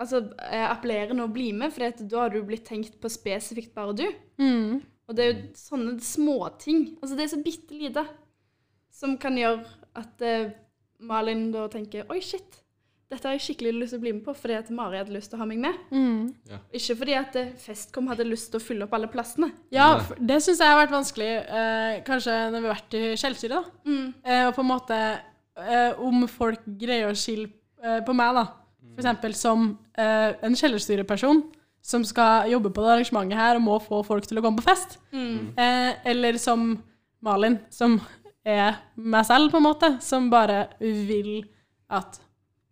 S1: altså, eh, appellerende å bli med, for da har du blitt tenkt på spesifikt bare du.
S3: Mm.
S1: Og det er jo sånne småting. Altså det er så bitte lite som kan gjøre at eh, Malin da tenker Oi, shit. Dette har jeg skikkelig lyst til å bli med på fordi at Mari hadde lyst til å ha meg med.
S3: Mm.
S1: Ikke fordi at eh, Festkom hadde lyst til å fylle opp alle plassene.
S3: Ja, det syns jeg har vært vanskelig, eh, kanskje når vi har vært i Skjellsyre, da.
S1: Mm.
S3: Eh, og på en måte eh, om folk greier å skille eh, på meg, da. For eksempel som eh, en kjellerstyreperson som skal jobbe på det arrangementet her og må få folk til å komme på fest.
S1: Mm.
S3: Eh, eller som Malin, som er meg selv, på en måte, som bare vil at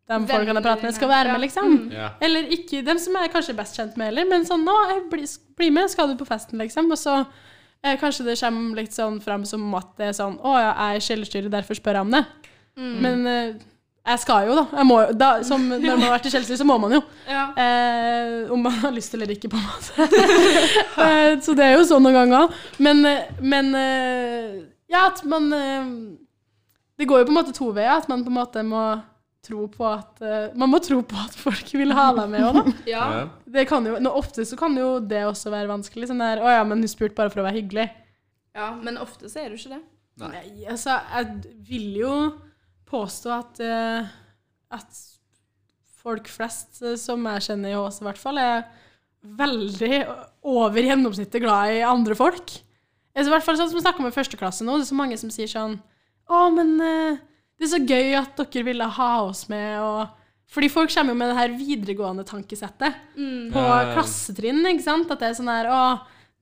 S3: de folkene jeg prater med, skal være med, liksom.
S1: Mm.
S4: Yeah.
S3: Eller ikke dem som jeg er kanskje best kjent med heller, men sånn 'Nå, jeg bli, bli med, skal du på festen', liksom. Og så eh, kanskje det kommer litt sånn fram som at det er sånn 'Å ja, jeg er kjellerstyrer, derfor spør jeg om det'.
S1: Mm.
S3: Men eh, jeg skal jo, da. Jeg må, da som [LAUGHS] når man har vært i Chelsea, så må man jo.
S1: Ja.
S3: Eh, om man har lyst eller ikke, på en måte. [LAUGHS] eh, så det er jo sånn noen ganger. Men, men eh, ja, at man eh, Det går jo på en måte to veier. At man på en måte må tro på at eh, Man må tro på at folk vil ha deg med òg, da. [LAUGHS]
S1: ja.
S4: Ja.
S3: Det kan jo, nå, ofte så kan jo det også være vanskelig. Sånn der, 'Å ja, men hun spurte bare for å være hyggelig'.
S1: ja. Men ofte så er du ikke det.
S4: Nei.
S3: Nei, altså, jeg vil jo påstå at, eh, at folk flest eh, som jeg kjenner i Ås, i hvert fall, er veldig over gjennomsnittet glad i andre folk. Altså, I hvert fall sånn som vi snakker med førsteklasse nå, det er så mange som sier sånn Å, men eh, det er så gøy at dere ville ha oss med, og Fordi folk kommer jo med det her videregående tankesettet
S1: Mm.
S3: på klassetrinn, ikke sant? At det er sånn her Å,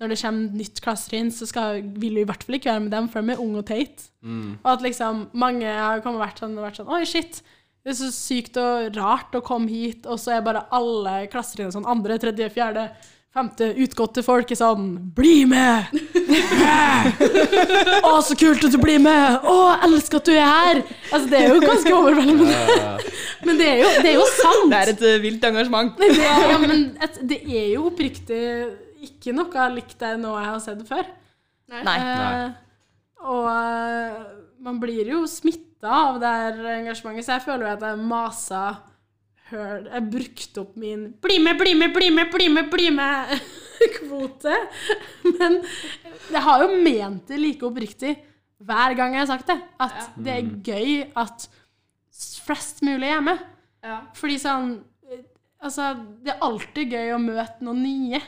S3: når det kommer nytt klassetrinn, så skal, vil vi i hvert fall ikke være med dem, for de er unge og teite.
S4: Mm.
S3: Og at liksom mange har kommet og vært sånn, vært sånn Oi, shit. Det er så sykt og rart å komme hit, og så er bare alle klassetrinnene sånn andre, tredje, fjerde, femte utgåtte folk er sånn Bli med! Å, så kult at du blir med! Å, jeg elsker at du er her! Altså, det er jo ganske overveldende. Men det er jo, det er jo sant.
S2: Det er et eh, vilt engasjement.
S3: Det, ja, men et, det er jo oppriktig ikke noe likt det nå jeg har sett før.
S2: Nei.
S3: Eh, og eh, man blir jo smitta av det her engasjementet, så jeg føler jo at jeg masa høl Jeg brukte opp min 'bli med, bli med, bli med, bli med', bli med-kvote. [LAUGHS] Men jeg har jo ment det like oppriktig hver gang jeg har sagt det. At det er gøy at flest mulig er med.
S1: Ja.
S3: Fordi sånn eh, Altså, det er alltid gøy å møte noen nye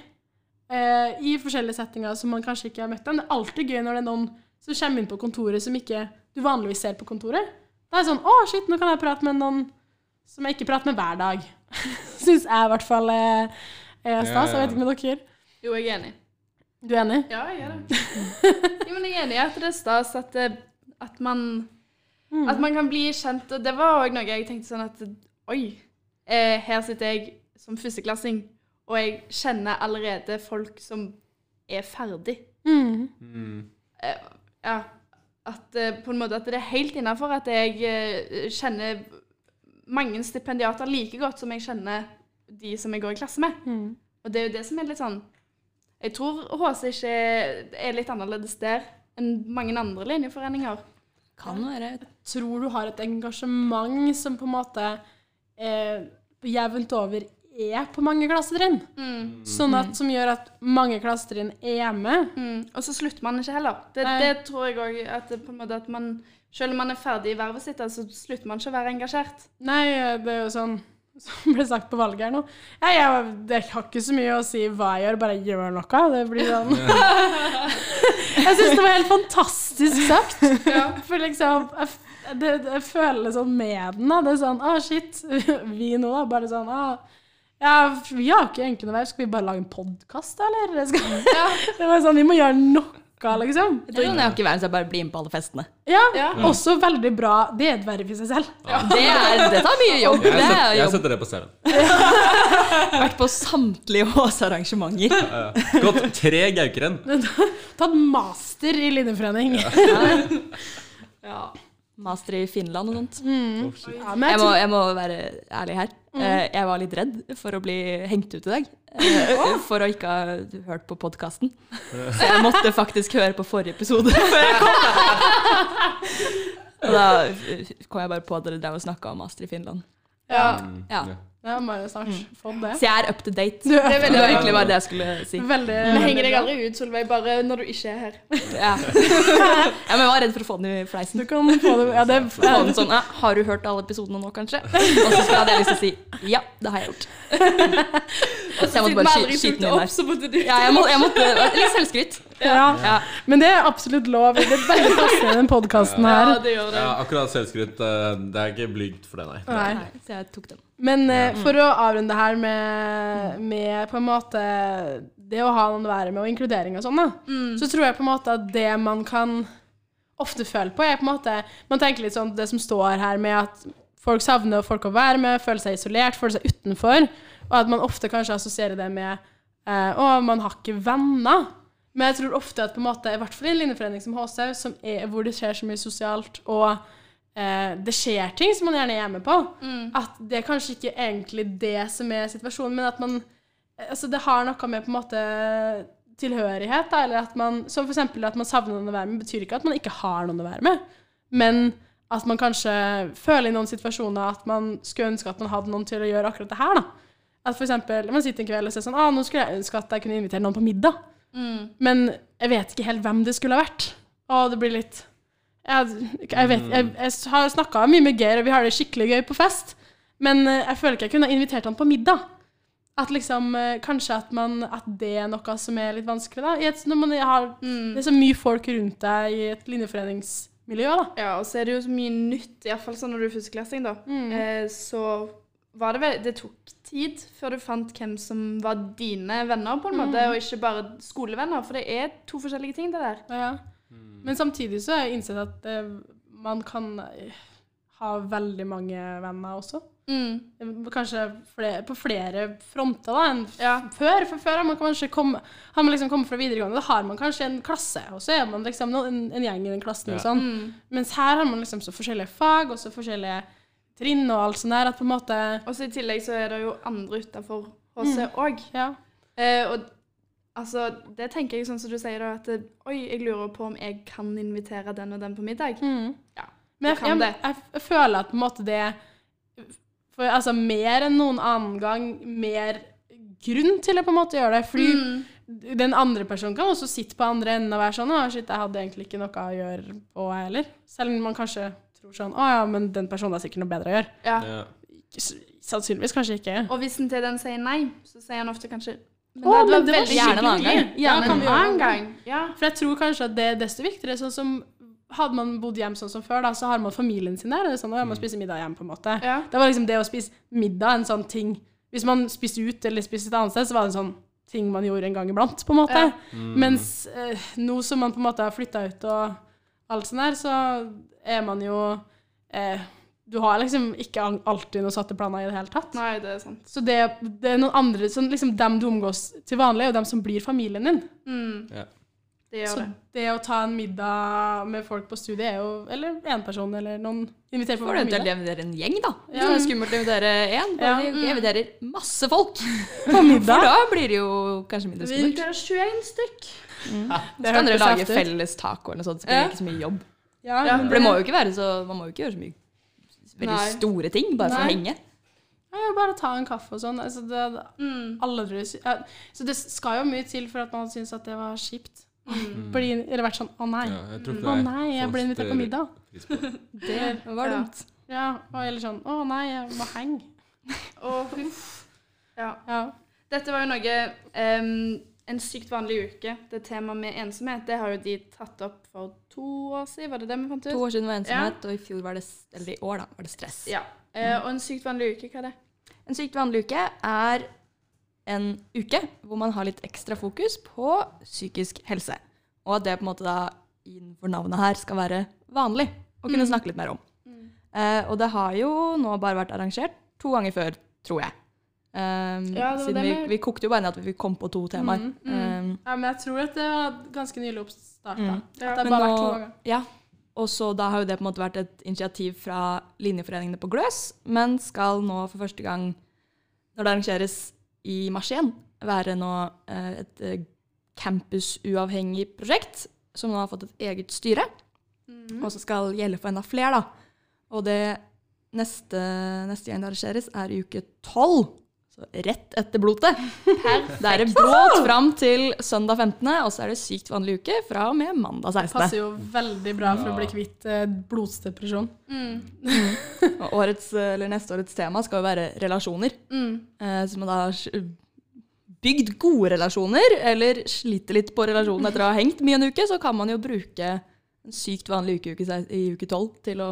S3: eh, i forskjellige settinger som man kanskje ikke har møtt dem. Det er alltid gøy når det er noen som kommer inn på kontoret som ikke du vanligvis ser på kontoret. Da er det sånn Å, shit, nå kan jeg prate med noen som jeg ikke prater med hver dag. [LAUGHS] Syns jeg i hvert fall er, stas. Jeg vet ikke med dere.
S1: Jo, jeg er enig.
S3: Du er enig?
S1: Ja, jeg er det. [LAUGHS] jo, men jeg er enig i at det er stas at, at man At man kan bli kjent. Og det var òg noe jeg tenkte sånn at Oi, eh, her sitter jeg som førsteklassing, og jeg kjenner allerede folk som er ferdig.
S3: Mm.
S4: Mm.
S1: Eh, ja. At eh, på en måte at det er helt innafor at jeg eh, kjenner mange stipendiater like godt som jeg kjenner de som jeg går i klasse med.
S3: Mm.
S1: Og det er jo det som er litt sånn Jeg tror HC ikke er, litt annerledes der enn mange andre linjeforeninger.
S2: Kan være.
S3: tror du har et engasjement som på en måte eh, jevnt over er på mange klassetrinn.
S1: Mm.
S3: Sånn at, som gjør at mange klassetrinn er med.
S1: Mm. Og så slutter man ikke heller. Det, det tror jeg òg at, at man Selv om man er ferdig i vervet sitt, så slutter man ikke å være engasjert.
S3: Nei, det er jo sånn [LAUGHS] som ble sagt på valget her nå. Jeg, jeg, det har ikke så mye å si hva jeg gjør, bare gjør noe. Det blir [LAUGHS] sånn Jeg syns det var helt fantastisk sagt. For liksom jeg, f- det, jeg føler sånn med den. da. Det er sånn Å, shit. Vi nå, da. Bare sånn Å, ja, vi har ikke egentlig noe vei. Skal vi bare lage en podkast, eller? Skal, [LAUGHS] det var sånn Vi må gjøre noe, liksom.
S2: Jeg tror jeg har ikke vært så jeg bare blir med på alle festene.
S3: Ja,
S1: Ja.
S3: Også veldig bra. Det er et verv i seg selv.
S2: Det, er, det tar mye jobb.
S4: Jeg,
S2: Det er
S4: setter, jeg setter det på CV-en. [LAUGHS]
S2: Vært på samtlige Ås arrangementer.
S4: Ja, ja. Gått tre Gaukeren. [LAUGHS]
S3: Tatt master i linjeforening.
S1: Ja.
S2: Master i Finland og sånt.
S3: Ja, men
S2: Jeg må, jeg må være ærlig her. Eh, Jeg var litt redd for å bli hengt ut i dag. eh, For å ikke ha hørt på podkasten. Så jeg måtte faktisk høre på forrige episode. [LAUGHS] før jeg kom. Og da eh, kom jeg bare på at dere drev og snakka om Master i Finland.
S3: ja,
S4: Mm,
S2: Ja.
S3: jo snart få det.
S2: Så jeg er up to date.
S3: Du er
S2: Det var egentlig bare det jeg skulle si.
S3: veldig,
S1: Vi henger deg aldri ut, Solveig, bare når du ikke er her.
S2: Ja. [LAUGHS] ja, men jeg var redd for å få den i fleisen.
S3: Du kan få det Ja, det
S2: Få den sånn, ja, Har du hørt alle episodene nå, kanskje? Og så hadde jeg lyst til å si ja, det har jeg gjort. [LAUGHS] Så jeg måtte bare sky- skyte den inn der.
S1: så måtte du
S2: Ja, jeg, må, jeg måtte Litt selvskryt.
S3: ja.
S2: Ja.
S3: Men det er absolutt lov. Det er veldig passende i den podkasten her.
S1: Ja, det gjør det.
S4: Ja, akkurat selvskryt, eh, det er ikke blygt for det, nei.
S3: Nei.
S2: Nei, så jeg tok den.
S3: Men eh,
S4: Ja.
S3: for å avrunde her med, med på en måte det å ha noen å være med, og inkludering og sånn, da,
S1: Mm.
S3: så tror jeg på en måte at det man kan ofte føle på, er på en måte Man tenker litt sånn det som står her med at folk savner folk å være med, føler seg isolert, føler seg utenfor, og at man ofte kanskje assosierer det med eh, Å, man har ikke venner. Men jeg tror ofte at på en måte, i hvert fall i en linjeforening som HC, som er, hvor det skjer så mye sosialt, og eh, det skjer ting som man gjerne er hjemme på,
S1: Mm.
S3: at det er kanskje ikke egentlig det som er situasjonen, men at man Altså, det har noe med på en måte tilhørighet, da, eller at man Som eksempel at man savner noen å være med, betyr ikke at man ikke har noen å være med, men at man kanskje føler i noen situasjoner at man skulle ønske at man hadde noen til å gjøre akkurat det her, da. At for eksempel, man sitter en kveld og ser sånn ah, nå skulle jeg ønske at jeg kunne invitere noen på middag.
S1: Mm.
S3: Men jeg vet ikke helt hvem det skulle ha vært. Og det blir litt Jeg, jeg vet Jeg, jeg har snakka mye med Geir, og vi har det skikkelig gøy på fest, men eh, jeg føler ikke jeg kunne invitert han på middag. At liksom eh, Kanskje at, man, at det er noe som er litt vanskelig, da. I et, når man har,
S1: Mm.
S3: det er så mye folk rundt deg i et linjeforeningsmiljø, da.
S1: Ja, og så er det jo så mye nytt, iallfall sånn når du er førsteklassing, da.
S3: Mm.
S1: Eh, så var det vel Det tok tid før du fant hvem som var dine venner, på en måte,
S3: Mm.
S1: og ikke bare skolevenner. For det er to forskjellige ting, det der.
S3: Ja. Men samtidig så har jeg innsett at eh, man kan eh, ha veldig mange venner også.
S1: Mm.
S3: Eh, Kanskje flere, på flere fronter da, enn
S1: Ja.
S3: før. For før har man kanskje kommet, har man liksom kommet fra videregående, da har man kanskje en klasse, og så er man liksom en, en gjeng i den klassen. og sånn.
S1: Mm.
S3: Mens her har man liksom så forskjellige fag, og så forskjellige trinn og alt sånt der, at på en måte
S1: Og så i tillegg så er det jo andre utafor HC òg.
S3: Ja.
S1: Eh, og altså, det tenker jeg sånn som du sier, da, at oi, jeg lurer på om jeg kan invitere den og den på middag.
S3: Mm.
S1: Ja,
S3: Men jeg,
S1: kan
S3: jeg,
S1: det.
S3: jeg, jeg føler at på en måte det for, altså, Mer enn noen annen gang, mer grunn til å på en måte gjøre det. Fordi
S1: Mm.
S3: den andre personen kan også sitte på andre enden og være sånn Å, shit, jeg hadde egentlig ikke noe å gjøre på, jeg heller. Selv om man kanskje tror sånn Å ja, men den personen har sikkert noe bedre å gjøre.
S1: Ja.
S4: Ja.
S3: Sannsynligvis kanskje ikke.
S1: Og hvis den til den sier nei, så sier han ofte kanskje men
S3: Å,
S1: det
S3: men det var
S1: veldig
S2: gjerne en annen gang.
S3: Ja,
S1: Gjerne
S3: kan
S1: en
S3: vi gjøre
S1: annen
S3: en
S1: gang. Ja.
S3: For jeg tror kanskje at det er desto viktigere. Sånn som hadde man bodd hjem sånn som før, da, så har man familien sin der. Er sånn, ja, man spiser middag hjemme, på en måte.
S1: Ja.
S3: Det var liksom det å spise middag en sånn ting. Hvis man spiste ut eller spiste et annet sted, så var det en sånn ting man gjorde en gang iblant, på en måte.
S1: Ja.
S4: Mm.
S3: Mens eh, nå som man på en måte har flytta ut og alt sånt der, så er man jo eh, Du har liksom ikke alltid noen satte planer i det hele tatt.
S1: Nei, det er sant.
S3: Så det, det er noen andre sånn, liksom Dem du omgås til vanlig, er jo dem som blir familien din.
S1: Mm.
S4: Ja.
S1: Det gjør
S3: Så
S1: det.
S3: det å ta en middag med folk på studiet er jo Eller én person, eller noen inviterer på
S2: Får du
S3: middag.
S2: invitere en gjeng, da.
S3: Ja.
S2: det er skummelt å invitere én.
S3: Ja.
S2: Bare
S1: Mm.
S2: inviterer masse folk. [LAUGHS]
S3: På middag.
S2: For da blir det jo kanskje mindre
S3: Vi-
S2: skummelt.
S1: Vi inviterer 21 stykk.
S2: Så kan dere lage felles taco eller noe sånt, så blir
S1: Ja.
S2: det ikke så mye jobb.
S3: Ja,
S1: Ja,
S3: men
S2: For det må jo ikke være så Man må jo ikke gjøre så mye veldig
S1: Nei.
S2: store ting bare for å
S3: Nei.
S2: henge.
S3: Ja, bare ta en kaffe og sånn. Altså, det,
S1: Mm.
S3: aldri, tror ja, så det skal jo mye til for at man syns at det var kjipt.
S1: Mm.
S3: Bli, eller vært sånn Å nei.
S4: Ja, jeg tror ikke
S3: Å nei, jeg ble invitert på middag.
S4: pris på [LAUGHS] det.
S2: Var
S1: Ja.
S2: dumt.
S3: ja, og eller sånn Å nei, jeg må henge. [LAUGHS]
S1: Og huff. Ja.
S3: Ja.
S1: Dette var jo noe em, En sykt vanlig uke. Det temaet med ensomhet, det har jo de tatt opp for to år siden, var det det vi fant ut?
S2: To år siden var ensomhet, og i fjor var det Eller i år, da, var det stress.
S1: Ja. Eh, og en sykt vanlig uke, hva er det?
S2: En sykt vanlig uke er en uke hvor man har litt ekstra fokus på psykisk helse. Og at det på en måte da innenfor navnet her skal være vanlig å kunne
S1: Mm.
S2: snakke litt mer om. Eh, og det har jo nå bare vært arrangert to ganger før, tror jeg. Um,
S1: Ja, det
S2: siden
S1: det
S2: vi,
S1: med-
S2: vi kokte jo bare ned at vi kom på to temaer.
S3: Mm,
S2: Um,
S3: ja, men jeg tror at det var ganske nylig oppstarta.
S2: Mm.
S3: Det har
S2: Men
S3: bare vært to ganger.
S2: Ja, og så da har jo det på en måte vært et initiativ fra linjeforeningene på Gløs, men skal nå for første gang, når det arrangeres i mars igjen, være nå eh, et eh, campusuavhengig prosjekt, som nå har fått et eget styre,
S1: Mm.
S2: og som skal gjelde for enda flere da. Og det neste, neste gang det arrangeres er i uke 12, så rett etter blotet.
S1: Perfekt.
S2: Da er det blåt fram til søndag 15., og så er det sykt vanlig uke fra og med mandag 16.
S3: Passer jo veldig bra for å bli kvitt blodsdepresjon. bloddepresjon.
S1: Mm.
S2: Og årets, eller neste årets tema skal jo være relasjoner.
S1: Mm.
S2: Eh, så man har bygd gode relasjoner, eller sliter litt på relasjonen etter å ha hengt mye en uke, så kan man jo bruke en sykt vanlig uke, uke i uke 12 til å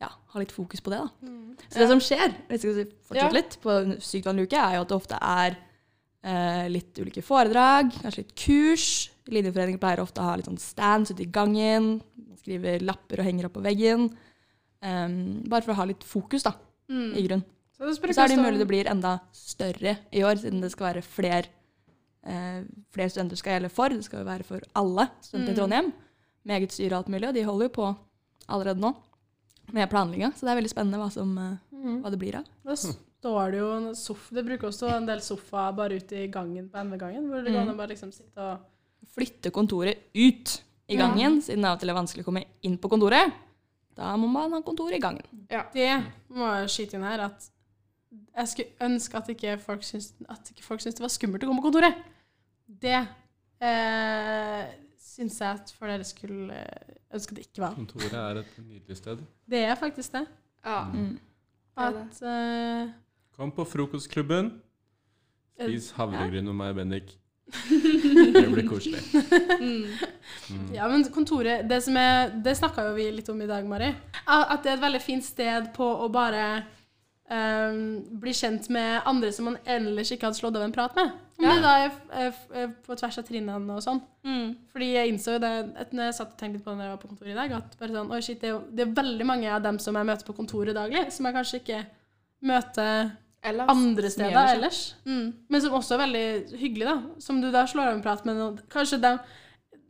S2: ja, ha litt fokus på det. da. Så det som skjer, hvis jeg skal fortsette
S1: Ja.
S2: litt, på sykt vanlig uke, er jo at det ofte er eh, litt ulike foredrag, kanskje litt kurs. Linjeforeninger pleier ofte å ha litt sånn stands ute i gangen. Man skriver lapper og henger opp på veggen. Um, bare for å ha litt fokus, da,
S1: Mm.
S2: i grunn.
S3: Så
S2: så er det mulig det blir enda større i år, siden det skal være flere eh, flere studenter skal gjelde for. Det skal jo være for alle studenter i
S1: Mm.
S2: Trondheim, med eget styre og alt mulig. Og de holder jo på allerede nå med planlegginga, så det er veldig spennende hva, som, eh,
S3: Mhm.
S2: hva det blir av.
S3: Da står det jo en sofa Det bruker også en del sofaer bare ute i gangen på NV-gangen, hvor det går an å bare liksom sitte og
S2: Flytte kontoret ut i
S3: Ja.
S2: gangen, siden det av og til er vanskelig å komme inn på kontoret. Da må man ha kontor i gangen.
S3: Det må jeg skyte inn her at jeg skulle ønske at ikke folk syntes, at ikke folk syntes det var skummelt å komme på kontoret. Det eh, syns jeg at for dere skulle ønske det ikke var.
S4: Kontoret er et nydelig sted.
S3: Det er faktisk det.
S1: Ja.
S2: Mm.
S3: At uh,
S4: Kom på frokostklubben.
S3: Eh,
S4: Spis havregryn med meg og Bendik. [LAUGHS] Det blir koselig. Mm.
S3: Ja, men kontoret Det, som er, det snakka jo vi litt om i dag, Mari. At det er et veldig fint sted på å bare ehm, bli kjent med andre som man ellers ikke hadde slått av en prat med.
S1: Ja.
S3: Men da på tvers av trinnene og sånn.
S1: Mm.
S3: Fordi jeg innså jo det når jeg satt og tenkte litt på det når jeg var på kontoret i dag, at bare sånn, oh shit, det, er det er veldig mange av dem som jeg møter på kontoret daglig, som jeg kanskje ikke møter
S1: Ellers.
S3: andre steder
S2: ellers.
S1: Mm.
S3: Men som også er veldig hyggelig, da. Som du da slår av en prat med. noen- Kanskje dem,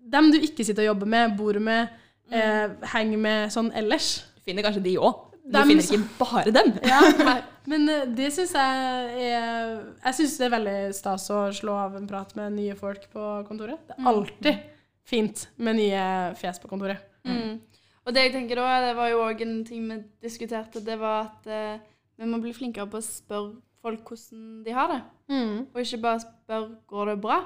S3: dem du ikke sitter og jobber med, bor med, eh, henger med sånn ellers.
S2: Finner kanskje de òg. Du finner ikke bare dem. [LAUGHS]
S3: Ja, [LAUGHS] men eh, det syns jeg er Jeg syns det er veldig stas å slå av en prat med nye folk på kontoret. Det er alltid fint med nye fjes på kontoret.
S1: Mm. Og det jeg tenker da, det var jo òg en ting vi diskuterte, det var at eh, vi må bli flinkere på å spørre folk hvordan de har det.
S3: Mm.
S1: Og ikke bare spørre går det bra.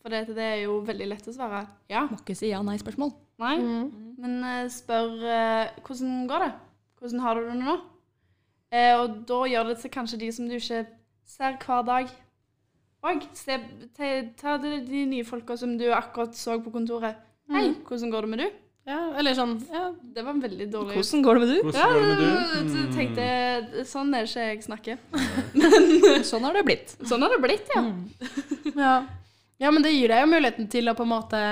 S1: For det, det er jo veldig lett å svare ja.
S2: Må ikke si ja-nei-spørsmål.
S1: Nei.
S3: Mm.
S1: Men eh, spør eh, hvordan går det? Hvordan har du det nå? Eh, og da gjør det til kanskje de som du ikke ser hver dag. Og se, ta, ta de, de nye folka som du akkurat så på kontoret. Hei, hvordan går det med du?
S3: Ja, eller sånn ja.
S1: Det var en veldig dårlig
S2: Hvordan går det med du?
S4: Hvordan
S1: Ja,
S4: går det med du?
S1: jeg
S4: Mm.
S1: tenkte Sånn er det ikke jeg snakker. [LAUGHS]
S2: Sånn har det blitt.
S1: Sånn har det blitt, ja.
S3: Ja. ja, men det gir deg jo muligheten til å på en måte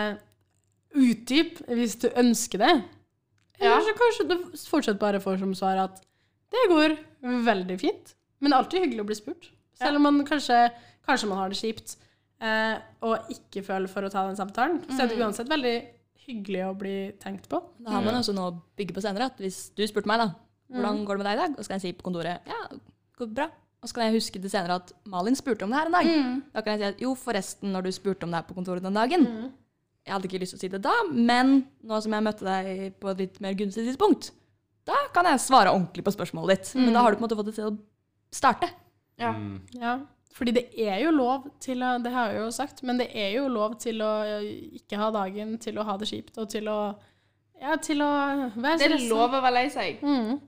S3: utdype hvis du ønsker det. Eller
S1: Ja.
S3: så kanskje du fortsatt bare får som svar at det går veldig fint. Men det er alltid hyggelig å bli spurt. Selv om man kanskje, kanskje man har det kjipt eh, og ikke føler for å ta den samtalen, så er det uansett veldig hyggelig å bli tenkt på.
S2: Da har man også noe å bygge på senere. At hvis du spurte meg, da, hvordan går det med deg i dag? Og så kan jeg si på kontoret ja, det går bra. Og så kan jeg huske det senere at Malin spurte om det her en dag.
S1: Mm.
S2: Da kan jeg si at jo, forresten, når du spurte om det her på kontoret den dagen Jeg hadde ikke lyst til å si det da, men nå som jeg møtte deg på et litt mer gunstig tidspunkt, da kan jeg svare ordentlig på spørsmålet ditt. Men da har du på en måte fått det til å starte.
S1: Ja.
S4: Mm.
S3: Ja, fordi det er jo lov til å Det har jeg jo sagt, men det er jo lov til å ikke ha dagen, til å ha det kjipt og til å Ja, til å være
S1: Det er lov å være lei seg.
S3: Mm.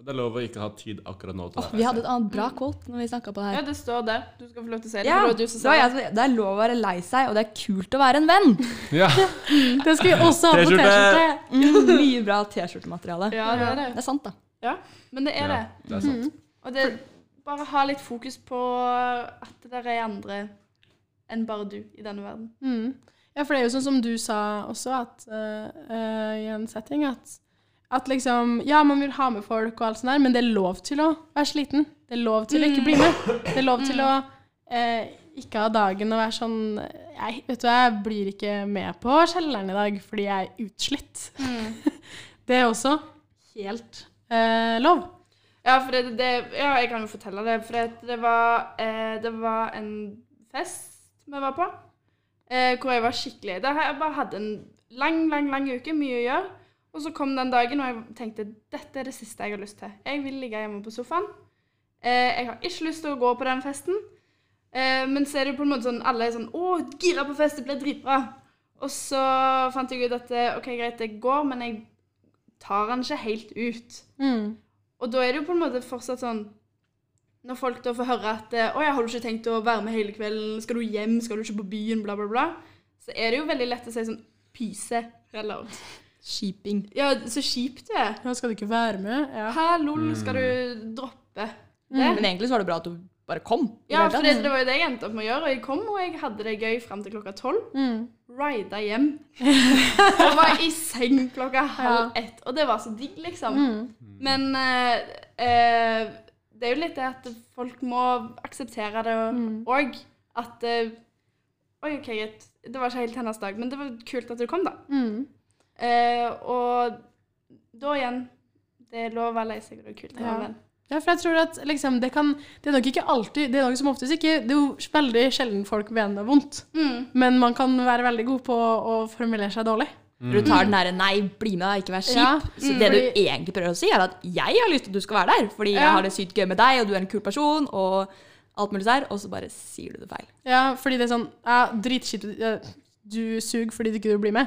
S4: Og det er lov å ikke ha tid akkurat nå til
S2: det. vi hadde et annet bra quote når vi snakka på det her.
S1: Ja, det står der. Du skal få lov til å se det.
S2: Ja,
S1: det
S2: det,
S1: det.
S2: det er lov å være lei seg, og det er kult å være en venn. [LAUGHS]
S4: Ja. [LAUGHS]
S3: Det skal vi også ha på
S4: T-skjorte!
S2: Mm, mye bra T-skjortemateriale.
S1: Ja, det er det.
S2: Det er sant, da.
S1: Ja, men det er
S4: ja,
S1: det.
S4: det er sant.
S1: Og det bare ha litt fokus på at det er andre enn bare du i denne verden.
S3: Mm. Ja, for det er jo sånn som du sa også, at uh, uh, i en setting, at, at liksom Ja, man vil ha med folk og alt sånt der, men det er lov til å være sliten. Det er lov til å ikke bli med. Det er lov til å eh, ikke ha dagen og være sånn jeg, Vet du, jeg blir ikke med på kjelleren i dag fordi jeg er utslitt. [LAUGHS] Det er også helt eh, lov.
S1: Ja, for det, det, ja, jeg kan jo fortelle det. For det, det, var, eh, det var en fest vi var på, eh, hvor jeg var skikkelig jeg bare hadde en lang, lang, lang uke, mye å gjøre. Og så kom den dagen, og jeg tenkte dette er det siste jeg har lyst til. Jeg vil ligge hjemme på sofaen. Eh, jeg har ikke lyst til å gå på den festen. Eh, men så er det jo på en måte sånn alle er sånn Å, gira på fest, det blir dritbra. Og så fant jeg ut at eh, OK, greit, det går, men jeg tar den ikke helt ut.
S3: Mm.
S1: Og da er det jo på en måte fortsatt sånn Når folk da får høre at eh, 'Å ja, har du ikke tenkt å være med hele kvelden? Skal du hjem? Skal du ikke på byen?' Bla, bla, bla. Så er det jo veldig lett å si sånn Pyse. Eller
S2: Sheeping.
S1: Ja, så kjipt du er.
S3: Ja, skal du ikke være med? Ja.
S1: Hæ, lol, skal du droppe det?
S2: Men egentlig så var det bra at du bare kom.
S1: Ja, for det, det var jo det jeg endte opp med å gjøre. Og jeg kom, og jeg hadde det gøy fram til klokka tolv.
S3: Mm.
S1: Rida hjem. [LAUGHS] og var i seng klokka halv ett. Og det var så digg, liksom.
S3: Mm.
S1: Men eh, eh, det er jo litt det at folk må akseptere det
S3: Mm.
S1: òg. At eh, Oi, OK, greit. Det var ikke helt hennes dag, men det var kult at du kom, da.
S3: Mm.
S1: Eh, og da igjen Det er lov å være lei seg, og det er kult å
S3: Ja.
S1: venn.
S3: Ja, for jeg tror at liksom, det kan Det er nok ikke alltid Det er nok som oftest ikke Det er jo veldig sjelden folk mener vondt.
S1: Mm.
S3: Men man kan være veldig god på å formulere seg dårlig.
S2: Mm. du tar den derre 'nei, bli med, deg, ikke vær kjip'.
S3: Ja,
S2: Så
S3: mm,
S2: det du egentlig prøver å si, er at 'jeg har lyst til at du skal være der', fordi jeg har det sykt gøy med deg, og du er en kul person, og alt mulig der, og så bare sier du det feil.
S3: Ja, fordi det er sånn Ja, dritkjipt. Du suger fordi du ikke vil bli med.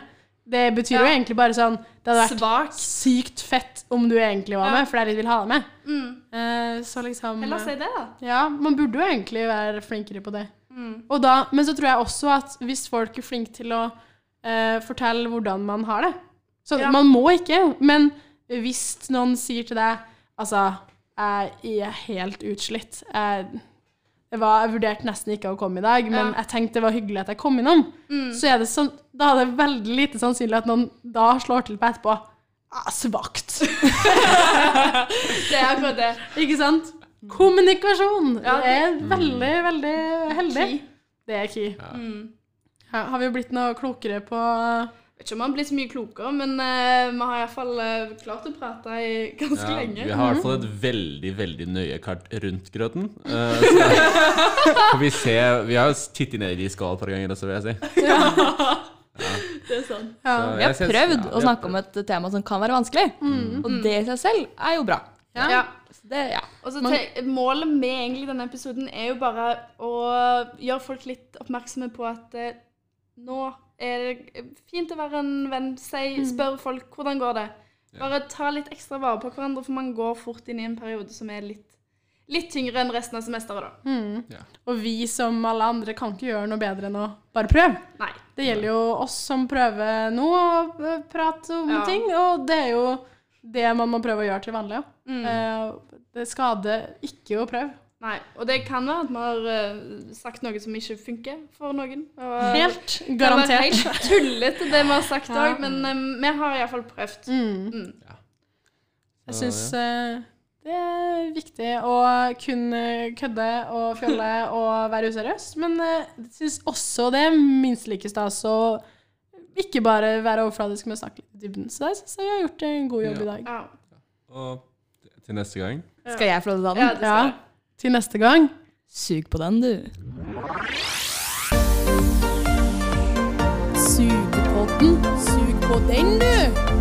S3: Det betyr jo egentlig bare sånn Det hadde vært
S1: Svak.
S3: sykt fett om du egentlig var
S1: Ja.
S3: med, fordi jeg litt vil ha deg med.
S1: Mm.
S3: Uh, så liksom
S1: Heller si det, da.
S3: Ja, man burde jo egentlig være flinkere på det.
S1: Mm.
S3: Da, men så tror jeg også at hvis folk er flinke til å uh, fortelle hvordan man har det Så
S1: Ja.
S3: man må ikke, men hvis noen sier til deg Altså, jeg er helt utslitt. Jeg, var, jeg vurderte nesten ikke å komme i dag, men
S1: Ja.
S3: jeg tenkte det var hyggelig at jeg kom innom.
S1: Mm.
S3: Så er det sånn, da er det veldig lite sannsynlig at noen da slår til på etterpå. Ah, svakt. [LAUGHS]
S1: Det er akkurat det.
S3: Ikke sant? Kommunikasjon.
S1: Ja,
S3: det er veldig, veldig heldig.
S1: Key.
S3: Det er key.
S1: Mm.
S3: Ja, har vi blitt noe klokere på
S1: Vet ikke om man blir så mye klokere, men uh, vi har iallfall uh, klart å prate i ganske
S4: Ja,
S1: lenge.
S4: vi har i hvert fall et veldig veldig nøye kart rundt grøten. Uh, så vi ser, Vi har jo tittet ned i de skål et par ganger også, vil jeg si. [LAUGHS]
S1: Ja, Det er sånn.
S3: Ja.
S4: Så
S2: Vi har
S4: synes-
S2: prøvd
S4: ja,
S2: å
S4: snakke
S2: snakke om et tema som kan være vanskelig, og det i seg selv er jo bra.
S3: Ja.
S1: Ja.
S2: Så det, ja.
S1: Og så
S3: Man-
S1: Målet med egentlig denne episoden er jo bare å gjøre folk litt oppmerksomme på at eh, nå er det fint å være en venn. Si, spør folk hvordan går det. Bare ta litt ekstra vare på hverandre, for man går fort inn i en periode som er litt, litt tyngre enn resten av semesteret. da.
S3: Mm.
S4: Ja.
S3: Og vi som alle andre kan ikke gjøre noe bedre enn å bare prøve.
S1: Nei.
S3: Det gjelder jo oss som prøver nå å eh, prate om
S1: Ja.
S3: ting, og det er jo det man må prøve å gjøre til vanlig.
S1: Mm.
S3: det skader ikke å prøve.
S1: Nei. Og det kan være at vi har uh, sagt noe som ikke funker for noen. Og,
S3: Helt
S1: Det
S3: garantert.
S1: er helt tullete, det vi har sagt
S3: Ja.
S1: men um, vi har iallfall prøvd.
S3: Mm.
S1: Mm.
S3: Jeg
S4: Så,
S3: syns det er viktig å kunne kødde og fjolle [LAUGHS] og være useriøs, men eh, jeg syns også det er minst like stas å ikke bare være overfladisk, men snakke litt i dybden. Så jeg syns jeg har gjort en god jobb
S4: Ja.
S3: i dag.
S1: Ja.
S4: Og til neste gang
S2: Skal jeg få lov til å ta
S1: Ja, det skal jeg.
S3: Til neste gang
S2: Sug på den, du.
S3: Sug på den, Sug på den, du!